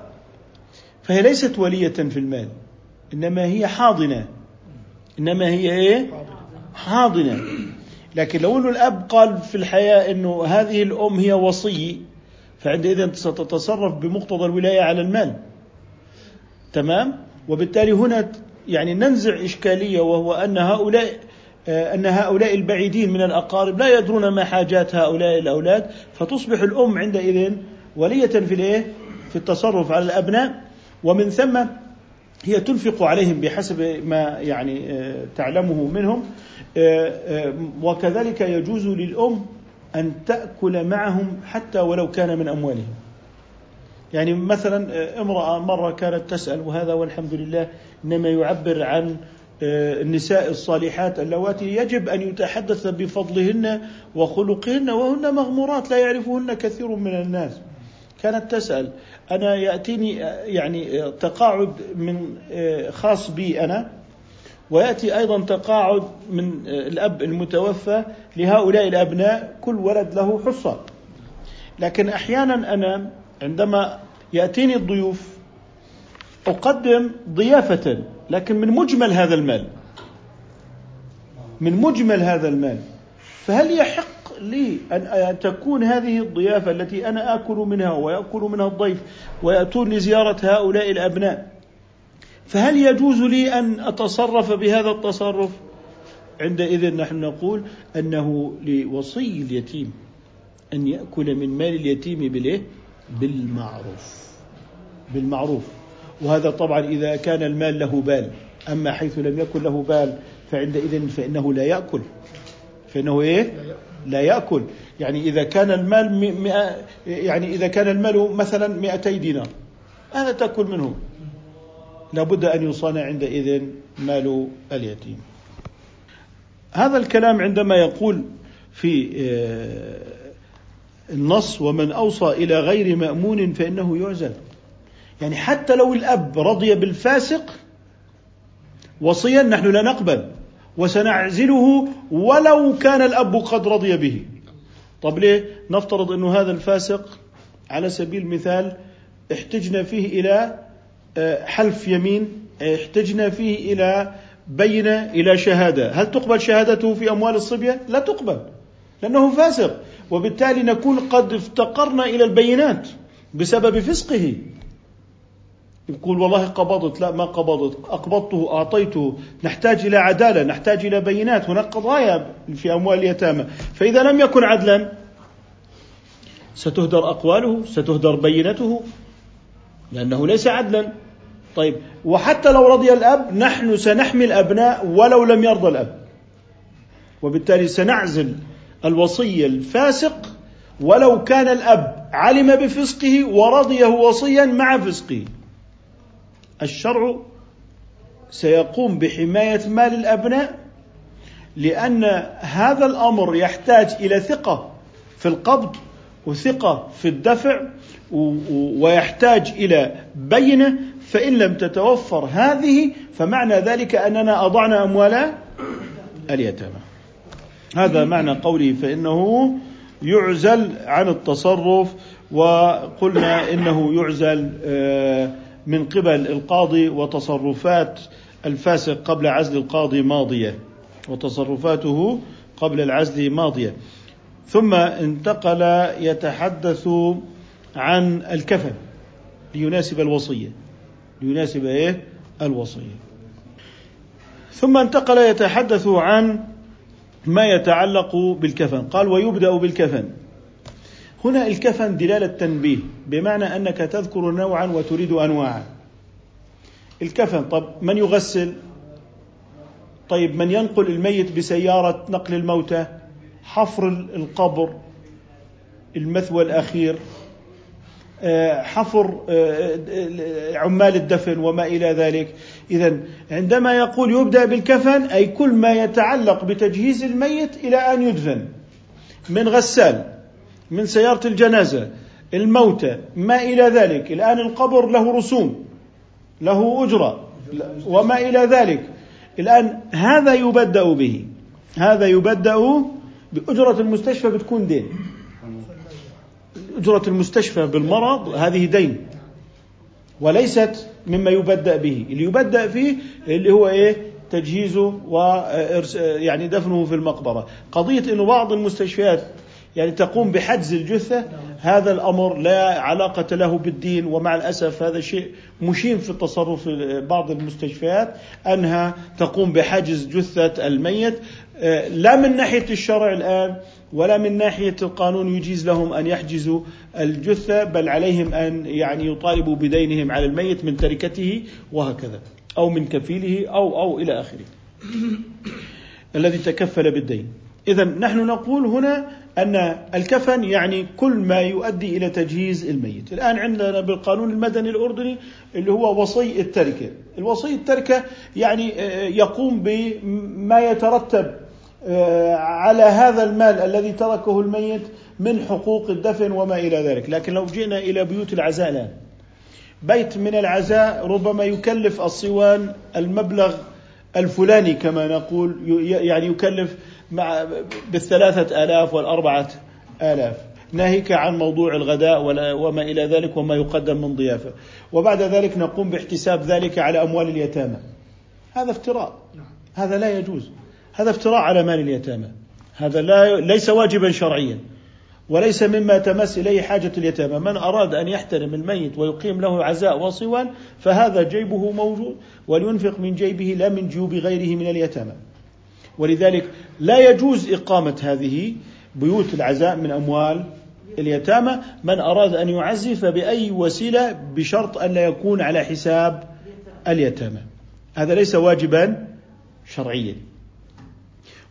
فهي ليست ولية في المال إنما هي حاضنة. إنما هي إيه؟ حاضنة. لكن لو إنه الأب قال في الحياة إنه هذه الأم هي وصي فعندئذ ستتصرف بمقتضى الولاية على المال. تمام؟ وبالتالي هنا يعني ننزع إشكالية وهو أن هؤلاء أن هؤلاء البعيدين من الأقارب لا يدرون ما حاجات هؤلاء الأولاد فتصبح الأم عندئذ ولية في الإيه؟ في التصرف على الأبناء. ومن ثم هي تنفق عليهم بحسب ما يعني آه، تعلمه منهم. وكذلك يجوز للأم أن تأكل معهم حتى ولو كان من أموالهم. يعني مثلا امرأة مرة كانت تسأل وهذا والحمد لله إنما يعبر عن آه، النساء الصالحات اللواتي يجب أن يتحدث بفضلهن وخلقهن وهن مغمورات لا يعرفهن كثير من الناس. كانت تسأل أنا يأتيني آه، يعني آه، تقاعد من خاص بي أنا؟ ويأتي أيضا تقاعد من الأب المتوفى لهؤلاء الأبناء كل ولد له حصة. لكن أحيانا أنا عندما يأتيني الضيوف أقدم ضيافة لكن من مجمل هذا المال. من مجمل هذا المال. فهل يحق لي أن تكون هذه الضيافة التي أنا آكل منها ويأكل منها الضيف ويأتون لزيارة هؤلاء الأبناء؟ فهل يجوز لي أن أتصرف بهذا التصرف؟ عندئذ نحن نقول أنه لوصي اليتيم أن يأكل من مال اليتيم بالإيه؟ بالمعروف بالمعروف. وهذا طبعا إذا كان المال له بال أما حيث لم يكن له بال فعندئذ فإنه لا يأكل. فإنه إيه؟ لا يأكل. يعني إذا كان المال مئة يعني إذا كان المال مثلا 200 دينار هذا تأكل منه؟ لابد أن يصانع عندئذ مال اليتيم. هذا الكلام عندما يقول في آه، النص ومن أوصى إلى غير مأمون فإنه يعزل. يعني حتى لو الأب رضي بالفاسق وصيا نحن لا نقبل وسنعزله ولو كان الأب قد رضي به. طب ليه؟ نفترض أنه هذا الفاسق على سبيل المثال احتجنا فيه إلى حلف يمين احتجنا فيه إلى بينة إلى شهادة. هل تقبل شهادته في أموال الصبية؟ لا تقبل لأنه فاسق. وبالتالي نكون قد افتقرنا إلى البينات بسبب فسقه. يقول والله قبضت لا ما قبضت. أقبضته أعطيته. نحتاج إلى عدالة نحتاج إلى بينات. هناك قضايا في أموال اليتامى. فإذا لم يكن عدلا ستهدر أقواله ستهدر بينته لأنه ليس عدلا. طيب وحتى لو رضي الأب نحن سنحمي الأبناء ولو لم يرضى الأب. وبالتالي سنعزل الوصي الفاسق ولو كان الأب علم بفسقه ورضيه وصيا مع فسقه. الشرع سيقوم بحماية مال الأبناء لأن هذا الأمر يحتاج إلى ثقة في القبض وثقة في الدفع ويحتاج إلى بينة فإن لم تتوفر هذه فمعنى ذلك أننا أضعنا أموال اليتامى. هذا معنى قوله فإنه يعزل عن التصرف وقلنا إنه يعزل آه، من قبل القاضي وتصرفات الفاسق قبل عزل القاضي ماضية وتصرفاته قبل العزل ماضية. ثم انتقل يتحدث عن الكفن ليناسب الوصية. ليناسب إيه؟ الوصية. ثم انتقل يتحدث عن ما يتعلق بالكفن. قال ويبدأ بالكفن. هنا الكفن دلالة تنبيه بمعنى أنك تذكر نوعا وتريد أنواعا. الكفن طب من يغسل؟ طيب من ينقل الميت بسيارة نقل الموتى؟ حفر القبر؟ المثوى الأخير؟ آه، حفر آه، عمال الدفن وما إلى ذلك. إذا عندما يقول يبدأ بالكفن أي كل ما يتعلق بتجهيز الميت إلى أن يدفن. من غسال من سيارة الجنازة الموتى ما إلى ذلك. الآن القبر له رسوم له أجرة وما إلى ذلك. الآن هذا يبدأ به. هذا يبدأ بأجرة المستشفى بتكون دين. أجرة المستشفى بالمرض هذه دين وليست مما يبدأ به. اللي يبدأ فيه اللي هو إيه؟ تجهيزه و يعني دفنه في المقبرة. قضية أنه بعض المستشفيات يعني تقوم بحجز الجثة هذا الأمر لا علاقة له بالدين ومع الأسف هذا شيء مشين في التصرف بعض المستشفيات أنها تقوم بحجز جثة الميت. لا من ناحية الشرع الآن ولا من ناحية القانون يجيز لهم أن يحجزوا الجثة بل عليهم أن يعني يطالبوا بدينهم على الميت من تركته وهكذا أو من كفيله أو أو إلى آخره. (coughs) الذي تكفل بالدين. إذا نحن نقول هنا أن الكفن يعني كل ما يؤدي إلى تجهيز الميت. الآن عندنا بالقانون المدني الأردني اللي هو وصي التركة. الوصي التركة يعني آه، يقوم بما يترتب على هذا المال الذي تركه الميت من حقوق الدفن وما إلى ذلك. لكن لو جئنا إلى بيوت العزاء الآن بيت من العزاء ربما يكلف الصوان المبلغ الفلاني كما نقول يعني يكلف مع بالثلاثة آلاف والأربعة آلاف. ناهيك عن موضوع الغداء وما إلى ذلك وما يقدم من ضيافة. وبعد ذلك نقوم باحتساب ذلك على أموال اليتامى. هذا افتراء. هذا لا يجوز. هذا افتراء على مال اليتامى هذا لا ليس واجبا شرعيا وليس مما تمس إليه حاجة اليتامى، من أراد أن يحترم الميت ويقيم له عزاء وصوان فهذا جيبه موجود ولينفق من جيبه لا من جيوب غيره من اليتامى. ولذلك لا يجوز إقامة هذه بيوت العزاء من أموال اليتامى، من أراد أن يعزي فبأي وسيلة بشرط أن لا يكون على حساب اليتامى. هذا ليس واجبا شرعيا.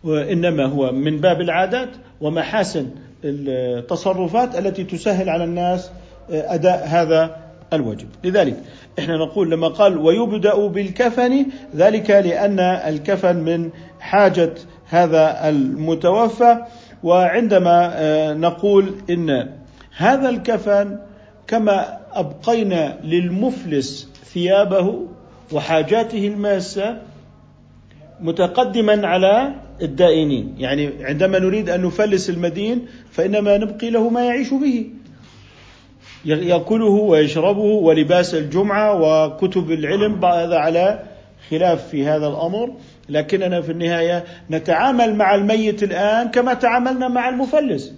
وإنما هو من باب العادات ومحاسن التصرفات التي تسهل على الناس أداء هذا الواجب لذلك إحنا نقول لما قال ويبدأ بالكفن ذلك لأن الكفن من حاجة هذا المتوفى. وعندما نقول إن هذا الكفن كما أبقينا للمفلس ثيابه وحاجاته الماسة متقدما على الدائنين. يعني عندما نريد أن نفلس المدين فإنما نبقي له ما يعيش به. يأكله ويشربه ولباس الجمعة وكتب العلم هذا على خلاف في هذا الأمر. لكننا في النهاية نتعامل مع الميت الآن كما تعاملنا مع المفلس.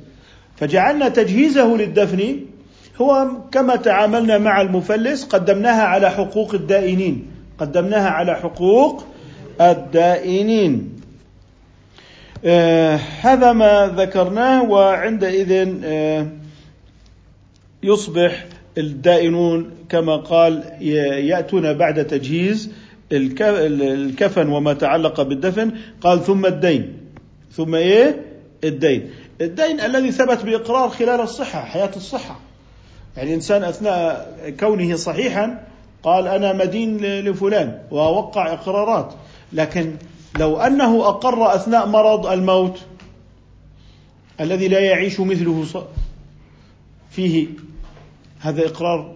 فجعلنا تجهيزه للدفن هو كما تعاملنا مع المفلس قدمناها على حقوق الدائنين. قدمناها على حقوق الدائنين. هذا ما ذكرناه وعندئذ آه يصبح الدائنون كما قال يأتون بعد تجهيز الكفن وما تعلق بالدفن. قال ثم الدين. ثم إيه؟ الدين. الدين الذي ثبت بإقرار خلال الصحة حياة الصحة. يعني الانسان أثناء كونه صحيحا قال أنا مدين لفلان ووقع إقرارات. لكن لو أنه أقر أثناء مرض الموت الذي لا يعيش مثله فيه هذا إقرار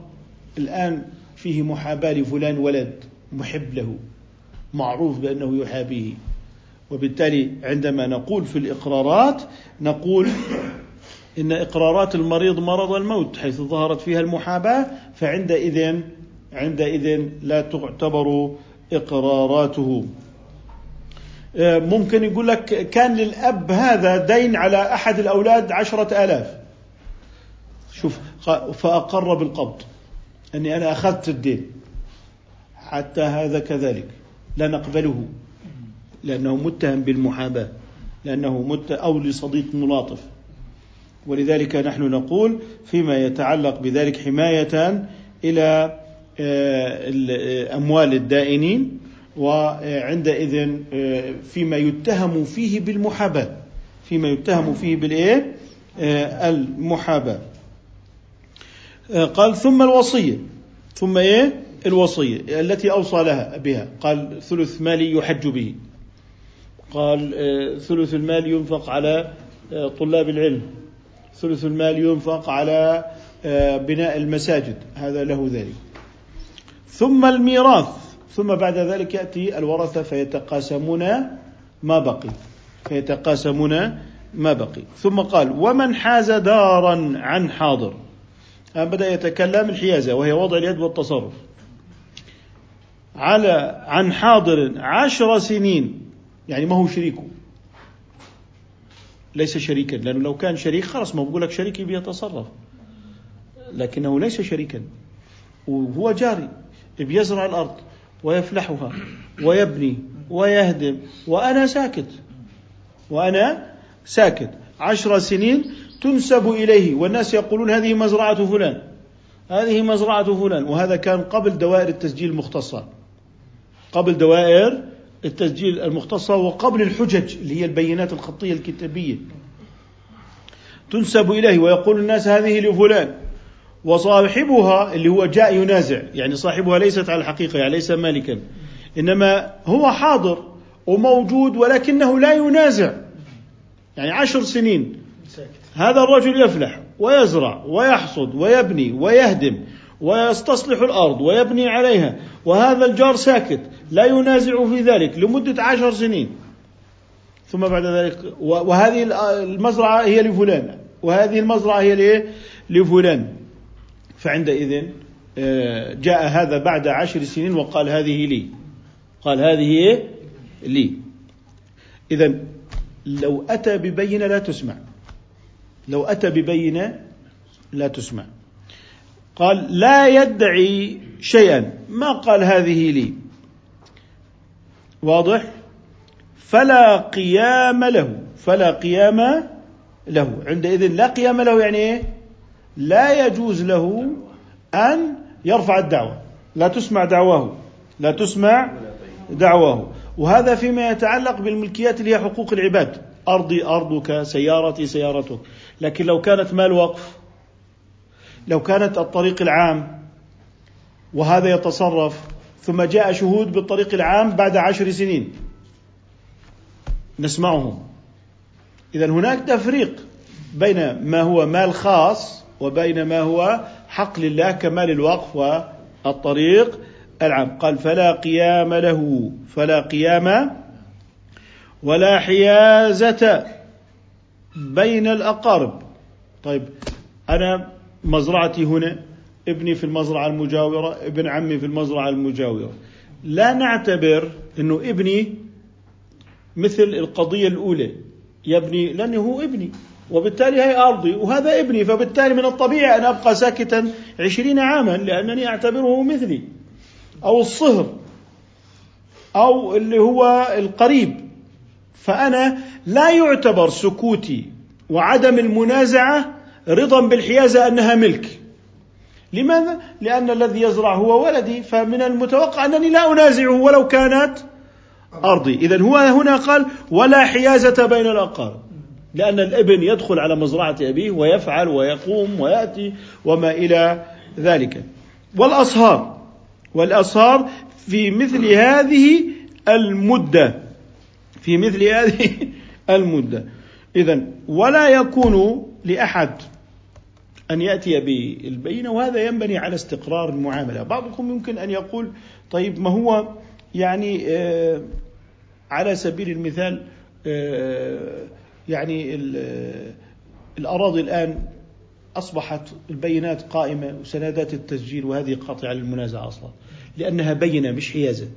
الآن فيه محاباة لفلان ولد محب له معروف بأنه يحابيه وبالتالي عندما نقول في الإقرارات نقول إن إقرارات المريض مرض الموت حيث ظهرت فيها المحاباة فعندئذ عندئذ لا تعتبر إقراراته. آه، ممكن يقول لك كان للأب هذا دين على أحد الأولاد عشرة آلاف. شوف فأقر بالقبض. أني أنا أخذت الدين. حتى هذا كذلك. لا نقبله. لأنه متهم بالمحاباة. لأنه مت أو لصديق ملاطف. ولذلك نحن نقول فيما يتعلق بذلك حماية إلى آه، أموال الدائنين. وعندئذ آه، فيما يتهم فيه بالمحاباة. فيما يتهم فيه بالإيه؟ آه، المحاباة. قال ثم الوصية. ثم إيه؟ الوصية التي أوصى لها بها. قال ثلث مالي يحج به. قال ثلث المال ينفق على طلاب العلم. ثلث المال ينفق على بناء المساجد. هذا له ذلك. ثم الميراث. ثم بعد ذلك يأتي الورثه فيتقاسمون ما بقي. فيتقاسمون ما بقي. ثم قال ومن حاز دارا عن حاضر. الآن بدأ يتكلم الحيازة وهي وضع اليد والتصرف. على عن حاضر عشر سنين يعني ما هو شريكه. ليس شريكا لأنه لو كان شريك خلاص ما بقول لك شريكي بيتصرف. لكنه ليس شريكا وهو جاري بيزرع الأرض. ويفلحها ويبني ويهدم وأنا ساكت وأنا ساكت. عشر سنين تنسب إليه والناس يقولون هذه مزرعة فلان هذه مزرعة فلان وهذا كان قبل دوائر التسجيل المختصة قبل دوائر التسجيل المختصة وقبل الحجج اللي هي البينات الخطية الكتابية. تنسب إليه ويقول الناس هذه لفلان. وصاحبها اللي هو جاء ينازع يعني صاحبها ليست على الحقيقة يعني ليس مالكا. إنما هو حاضر وموجود ولكنه لا ينازع. يعني عشر سنين. هذا الرجل يفلح ويزرع ويحصد ويبني ويهدم ويستصلح الأرض ويبني عليها وهذا الجار ساكت لا ينازع في ذلك لمدة عشر سنين. ثم بعد ذلك وهذه المزرعة هي لفلان وهذه المزرعة هي لفلان. فعندئذ آه، جاء هذا بعد عشر سنين وقال هذه لي. قال هذه لي. إذا لو أتى ببينة لا تسمع. لو أتى ببينة لا تسمع. قال لا يدعي شيئا. ما قال هذه لي؟ واضح؟ فلا قيام له. فلا قيام له. عندئذ لا قيام له يعني إيه؟ لا يجوز له أن يرفع الدعوة. لا تسمع دعواه. لا تسمع دعواه. وهذا فيما يتعلق بالملكيات اللي هي حقوق العباد. أرضي أرضك سيارتي سيارتك. لكن لو كانت مال وقف لو كانت الطريق العام وهذا يتصرف ثم جاء شهود بالطريق العام بعد عشر سنين. نسمعهم. إذا هناك تفريق بين ما هو مال خاص وبين ما هو حق لله كمال الوقف والطريق العام. قال فلا قيام له فلا قيام ولا حيازة بين الأقارب. طيب أنا مزرعتي هنا ابني في المزرعة المجاورة ابن عمي في المزرعة المجاورة. لا نعتبر أنه ابني مثل القضية الأولى. يبني لأنه هو ابني. وبالتالي هي أرضي وهذا ابني فبالتالي من الطبيعي أن أبقى ساكتا عشرين عاما لأنني أعتبره مثلي أو الصهر أو اللي هو القريب. فأنا لا يعتبر سكوتي وعدم المنازعة رضا بالحيازة أنها ملك. لماذا؟ لأن الذي يزرع هو ولدي فمن المتوقع أنني لا أنازعه ولو كانت أرضي. إذا هو هنا قال ولا حيازة بين الأقارب. لأن الإبن يدخل على مزرعة أبيه ويفعل ويقوم ويأتي وما إلى ذلك. والأصهار والأصهار في مثل هذه المدة في مثل هذه (laughs) المدة. إذا ولا يكون لأحد أن يأتي بالبينة وهذا ينبني على استقرار المعاملة. بعضكم يمكن أن يقول طيب ما هو يعني آه على سبيل المثال آه يعني الأراضي الآن أصبحت البينات قائمة وسندات التسجيل وهذه قاطعة للمنازعة أصلا لأنها بينة مش حيازة.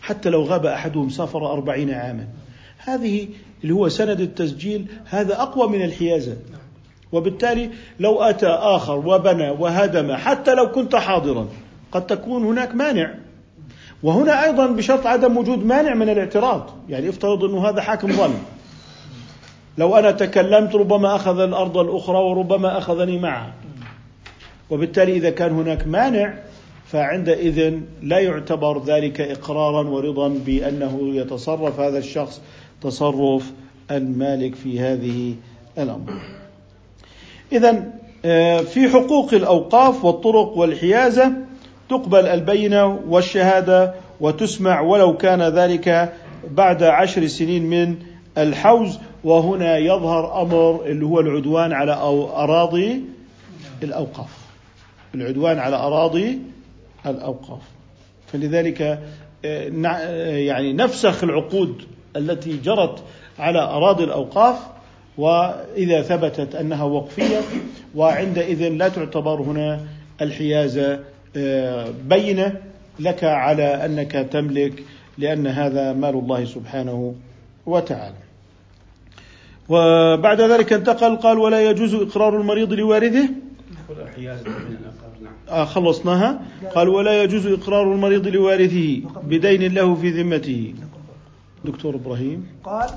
حتى لو غاب أحدهم سافر أربعين عاما. هذه اللي هو سند التسجيل هذا أقوى من الحيازة. وبالتالي لو أتى آخر وبنى وهدم حتى لو كنت حاضرا قد تكون هناك مانع. وهنا أيضا بشرط عدم وجود مانع من الاعتراض. يعني افترض أنه هذا حاكم ظلم لو أنا تكلمت ربما أخذ الأرض الأخرى وربما أخذني معها. وبالتالي إذا كان هناك مانع فعندئذ لا يعتبر ذلك إقرارا ورضا بأنه يتصرف هذا الشخص تصرف المالك في هذه الأمر. إذا آه، في حقوق الأوقاف والطرق والحيازة تقبل البينة والشهادة وتسمع ولو كان ذلك بعد عشر سنين من الحوز وهنا يظهر أمر اللي هو العدوان على أراضي الأوقاف. العدوان على أراضي الأوقاف. فلذلك آه، آه، يعني نفسخ العقود التي جرت على أراضي الأوقاف وإذا ثبتت أنها وقفية وعندئذ لا تعتبر هنا الحيازه آه، بينة لك على أنك تملك لأن هذا مال الله سبحانه وتعالى. وبعد ذلك انتقل قال ولا يجوز إقرار المريض لوارثه آه خلصناها. قال ولا يجوز إقرار المريض لوارثه بدين له في ذمته. دكتور إبراهيم. قال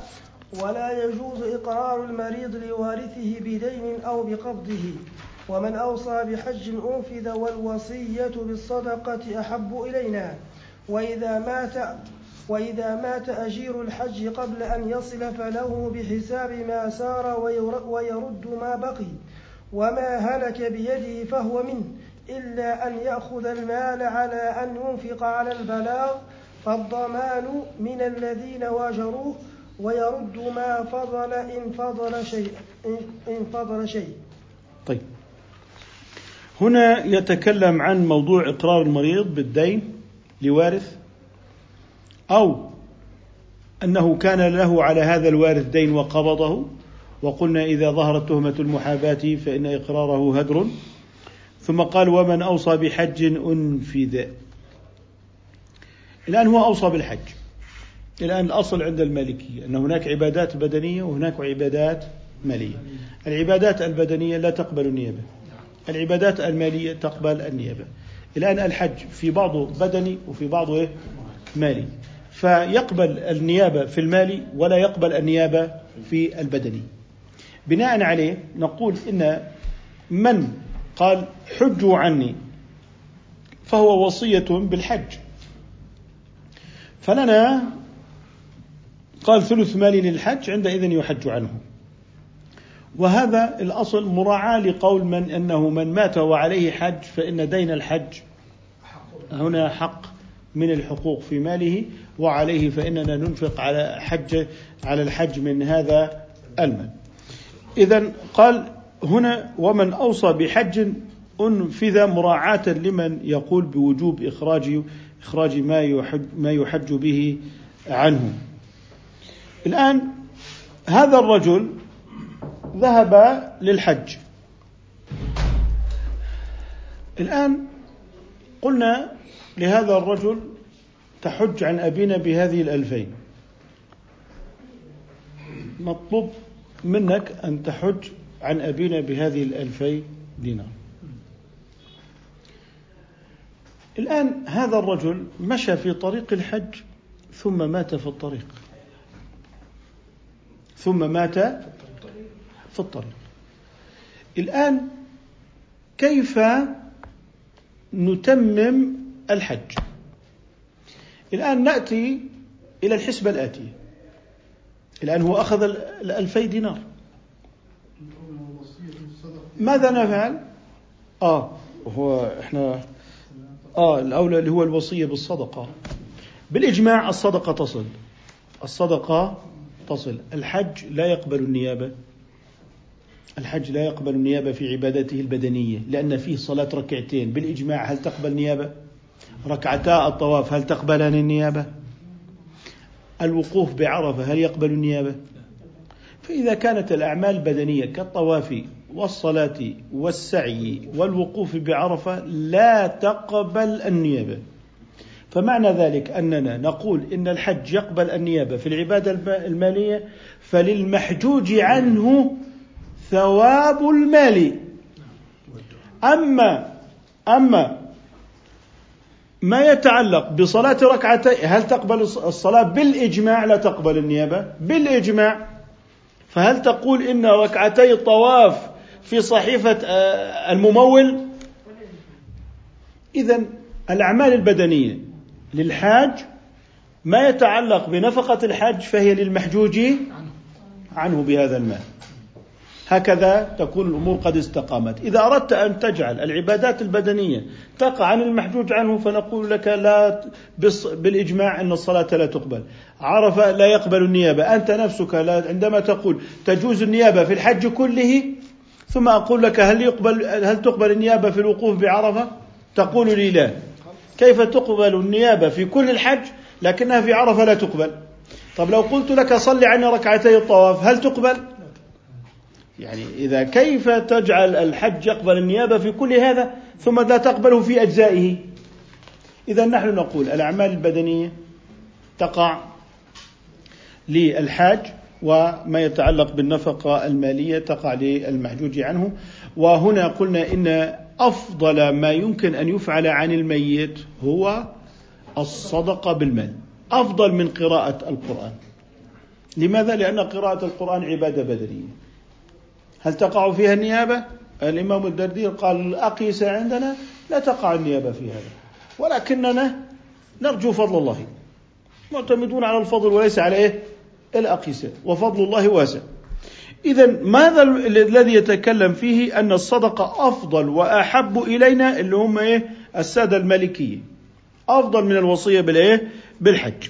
ولا يجوز إقرار المريض لوارثه بدين أو بقبضه ومن أوصى بحج أنفذ والوصية بالصدقة أحب إلينا وإذا مات وإذا مات أجير الحج قبل أن يصل فله بحساب ما سار ويرد ما بقي وما هلك بيده فهو منه إلا أن يأخذ المال على أن ينفق على البلاغ فالضمان من الذين واجروه ويرد ما فضل إن فضل شيء إن فضل شيء. طيب. هنا يتكلم عن موضوع إقرار المريض بالدين لوارث. أو أنه كان له على هذا الوارث دين وقبضه وقلنا إذا ظهرت تهمة المحاباة فإن إقراره هدر. ثم قال ومن أوصى بحج أنفذ. الآن هو أوصى بالحج. الآن الأصل عند المالكية أن هناك عبادات بدنية وهناك عبادات مالية. العبادات البدنية لا تقبل النيابة. العبادات المالية تقبل النيابة. الآن الحج في بعضه بدني وفي بعضه إيه؟ مالي. فيقبل النيابة في المال ولا يقبل النيابة في البدني بناء عليه نقول إن من قال حجوا عني فهو وصية بالحج. فلنا قال ثلث مالي للحج عندئذ يحج عنه. وهذا الأصل مراعاة لقول من أنه من مات وعليه حج فإن دين الحج هنا حق. من الحقوق في ماله وعليه فإننا ننفق على حج على الحج من هذا المال إذا قال هنا ومن أوصى بحج أنفذ مراعاة لمن يقول بوجوب إخراج إخراج ما يحج ما يحج به عنه. الآن هذا الرجل ذهب للحج. الآن قلنا لهذا الرجل تحج عن أبينا بهذه الألفين. مطلوب منك أن تحج عن أبينا بهذه الألفي دينار. الآن هذا الرجل مشى في طريق الحج ثم مات في الطريق. ثم مات في الطريق. الآن كيف نتمم الحج. الآن نأتي إلى الحسبة الآتية. الآن هو أخذ الألفي دينار. ماذا نفعل؟ آه هو إحنا آه الأولى اللي هو الوصية بالصدقة. بالإجماع الصدقة تصل. الصدقة تصل. الحج لا يقبل النيابة. الحج لا يقبل النيابة في عبادته البدنية لأن فيه صلاة ركعتين. بالإجماع هل تقبل نيابة؟ ركعتا الطواف هل تقبلان النيابة؟ الوقوف بعرفة هل يقبل النيابة؟ فإذا كانت الأعمال البدنية كالطواف والصلاة والسعي والوقوف بعرفة لا تقبل النيابة. فمعنى ذلك أننا نقول إن الحج يقبل النيابة في العبادة المالية فللمحجوج عنه ثواب المال. أما أما ما يتعلق بصلاة ركعتين هل تقبل الصلاة بالإجماع؟ لا تقبل النيابة. بالإجماع فهل تقول إن ركعتي الطواف في صحيفة الممول؟ إذا الأعمال البدنية للحاج ما يتعلق بنفقة الحج فهي للمحجوج عنه بهذا المال. هكذا تكون الأمور قد استقامت، إذا أردت أن تجعل العبادات البدنية تقع عن المحجوج عنه فنقول لك لا بالإجماع أن الصلاة لا تقبل، عرف لا يقبل النيابة، أنت نفسك لا عندما تقول تجوز النيابة في الحج كله ثم أقول لك هل يقبل هل تقبل النيابة في الوقوف بعرفة؟ تقول لي لا. كيف تقبل النيابة في كل الحج لكنها في عرفة لا تقبل؟ طب لو قلت لك صل عني ركعتي الطواف هل تقبل؟ يعني إذا كيف تجعل الحج يقبل النيابة في كل هذا ثم لا تقبله في أجزائه؟ إذا نحن نقول الأعمال البدنية تقع للحاج وما يتعلق بالنفقة المالية تقع للمحجوج عنه وهنا قلنا إن أفضل ما يمكن أن يفعل عن الميت هو الصدقة بالمال. أفضل من قراءة القرآن. لماذا؟ لأن قراءة القرآن عبادة بدنية. هل تقع فيها النيابة؟ الإمام الدردير قال الأقيسة عندنا لا تقع النيابة في هذا ولكننا نرجو فضل الله معتمدون على الفضل وليس على إيه؟ الأقيسة وفضل الله واسع إذا ماذا الذي يتكلم فيه أن الصدقة أفضل وأحب إلينا اللي هم إيه؟ السادة المالكية أفضل من الوصية بالإيه؟ بالحج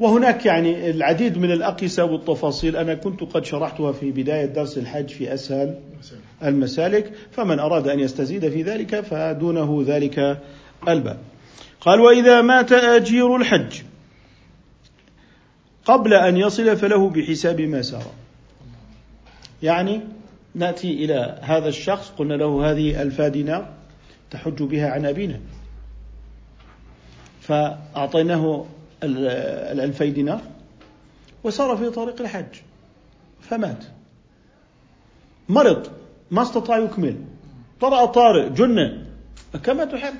وهناك يعني العديد من الأقيسة والتفاصيل. أنا كنت قد شرحتها في بداية درس الحج في أسهل المسالك. فمن أراد أن يستزيد في ذلك فدونه ذلك الباب. قال وإذا مات أجير الحج قبل أن يصل فله بحساب ما سار يعني نأتي إلى هذا الشخص قلنا له هذه ألفا دينار تحج بها عن أبينا. فأعطيناه الألفي دينار وسار في طريق الحج فمات. مرض ما استطاع يكمل. طرأ طارئ جنة. كما تحب.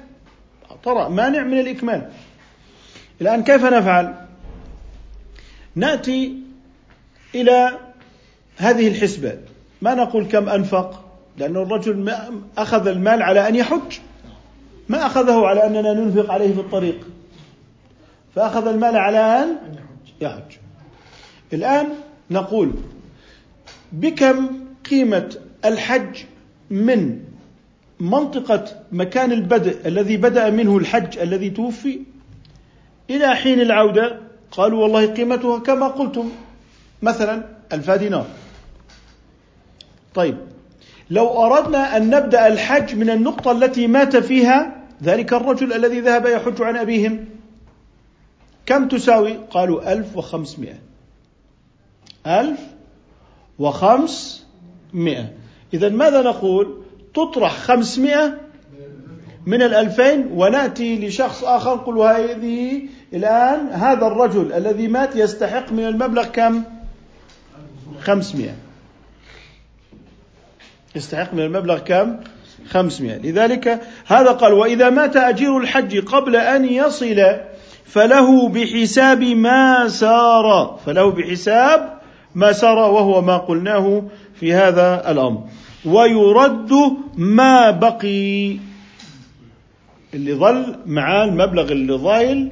طرأ مانع من الإكمال. الآن كيف نفعل؟ نأتي إلى هذه الحسبة. ما نقول كم أنفق؟ لأن الرجل أخذ المال على أن يحج. ما أخذه على أننا ننفق عليه في الطريق. فأخذ المال على أن يحج. الآن نقول بكم قيمة الحج من منطقة مكان البدء الذي بدأ منه الحج الذي توفي إلى حين العودة؟ قالوا والله قيمتها كما قلتم مثلا ألف دينار. طيب لو أردنا أن نبدأ الحج من النقطة التي مات فيها ذلك الرجل الذي ذهب يحج عن أبيهم. كم تساوي؟ قالوا ألف وخمسمائة. ألف وخمسمائة. إذا ماذا نقول؟ تطرح خمسمائة من الألفين ونأتي لشخص آخر نقول هذه الآن هذا الرجل الذي مات يستحق من المبلغ كم؟ خمسمائة. يستحق من المبلغ كم؟ خمسمائة. لذلك هذا قال وإذا مات أجير الحج قبل أن يصل فله بحساب ما سار. فله بحساب ما سار وهو ما قلناه في هذا الأمر. ويرد ما بقي. اللي ظل مع المبلغ اللي ضايل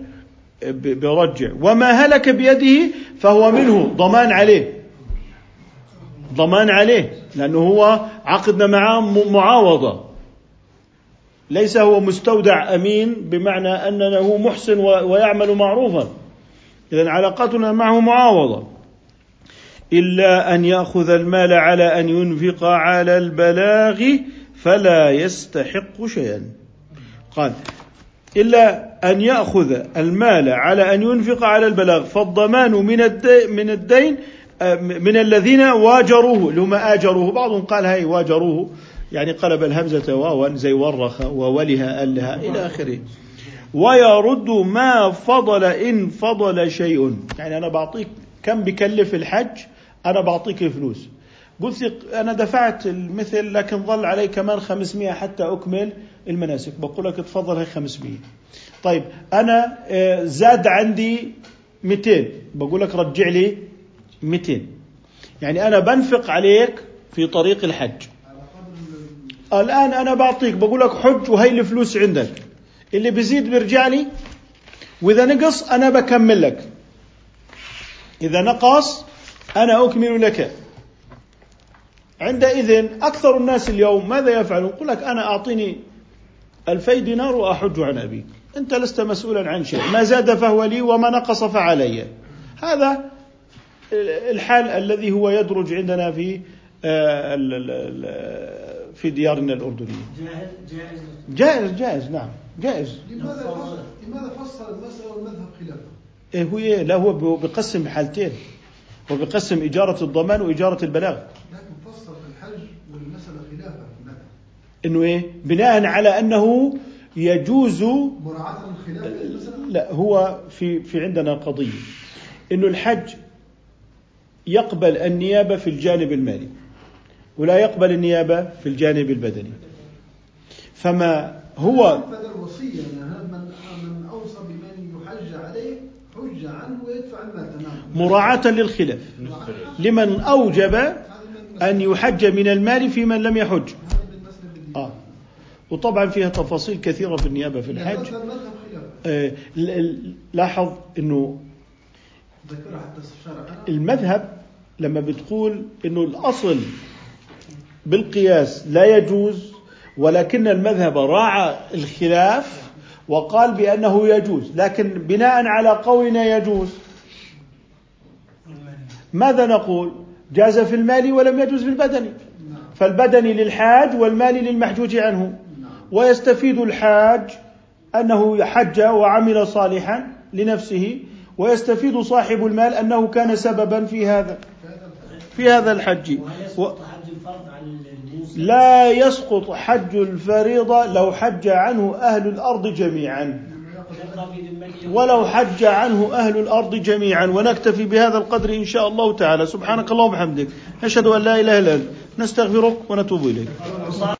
بيرجع وما هلك بيده فهو منه. ضمان عليه. ضمان عليه. لأنه هو عقدنا معاه معاوضة. ليس هو مستودع أمين بمعنى أنه محسن ويعمل معروفا. إذا علاقتنا معه معاوضة. إلا أن يأخذ المال على أن ينفق على البلاغ فلا يستحق شيئا. قال إلا أن يأخذ المال على أن ينفق على البلاغ فالضمان من من الدين من الذين واجروه اللي هم آجروه بعضهم قال هاي واجروه يعني قلب الهمزة واوا زي ورخ وولها ألها إلى آخره. ويرد ما فضل إن فضل شيء. يعني أنا بعطيك كم بكلف الحج أنا بعطيك فلوس قلت أنا دفعت المثل لكن ظل علي كمان 500 حتى أكمل المناسك. بقول لك تفضل هي 500 طيب أنا آه، زاد عندي 200 بقول لك رجع لي 200 يعني أنا بنفق عليك في طريق الحج. الآن أنا بعطيك بقول لك حج وهي الفلوس عندك. اللي بيزيد بيرجع لي. وإذا نقص أنا بكمل لك. إذا نقص أنا أكمل لك. عندئذ أكثر الناس اليوم ماذا يفعلون؟ يقول لك أنا أعطيني ألفي دينار وأحج عن أبيك. أنت لست مسؤولا عن شيء. ما زاد فهو لي وما نقص فعلي. هذا الحال الذي هو يدرج عندنا في آه، في ديارنا الأردنية. جائز؟ جائز. جائز نعم. جائز. لماذا لماذا فصل المسألة والمذهب خلافه؟ إيه هو إيه لا هو بقسم حالتين. هو بقسم إجارة الضمان وإجارة البلاغ. لكن فصل الحج والمسألة خلافا إنه إيه بناء على أنه يجوز مراعاة الخلاف لا هو في في عندنا قضية. إنه الحج يقبل النيابة في الجانب المالي. ولا يقبل النيابة في الجانب البدني. فما هو الوصية من من أوصى بمن يحج عليه حج عنه ويدفع المال. تماما مراعاة للخلاف. لمن أوجب أن يحج من المال في من لم يحج. آه. وطبعا فيها تفاصيل كثيرة في النيابة في الحج. آه لاحظ أنه المذهب لما بتقول أنه الأصل بالقياس لا يجوز ولكن المذهب راعى الخلاف وقال بأنه يجوز لكن بناء على قولنا يجوز. ماذا نقول؟ جاز في المال ولم يجوز في البدن. فالبدني للحاج والمال للمحجوج عنه. ويستفيد الحاج أنه حج وعمل صالحا لنفسه ويستفيد صاحب المال أنه كان سببا في هذا في هذا الحج. و... لا يسقط حج الفريضة لو حج عنه أهل الأرض جميعا. ولو حج عنه أهل الأرض جميعا. ونكتفي بهذا القدر إن شاء الله تعالى. سبحانك اللهم وبحمدك. نشهد أن لا إله إلا أنت. نستغفرك ونتوب إليك.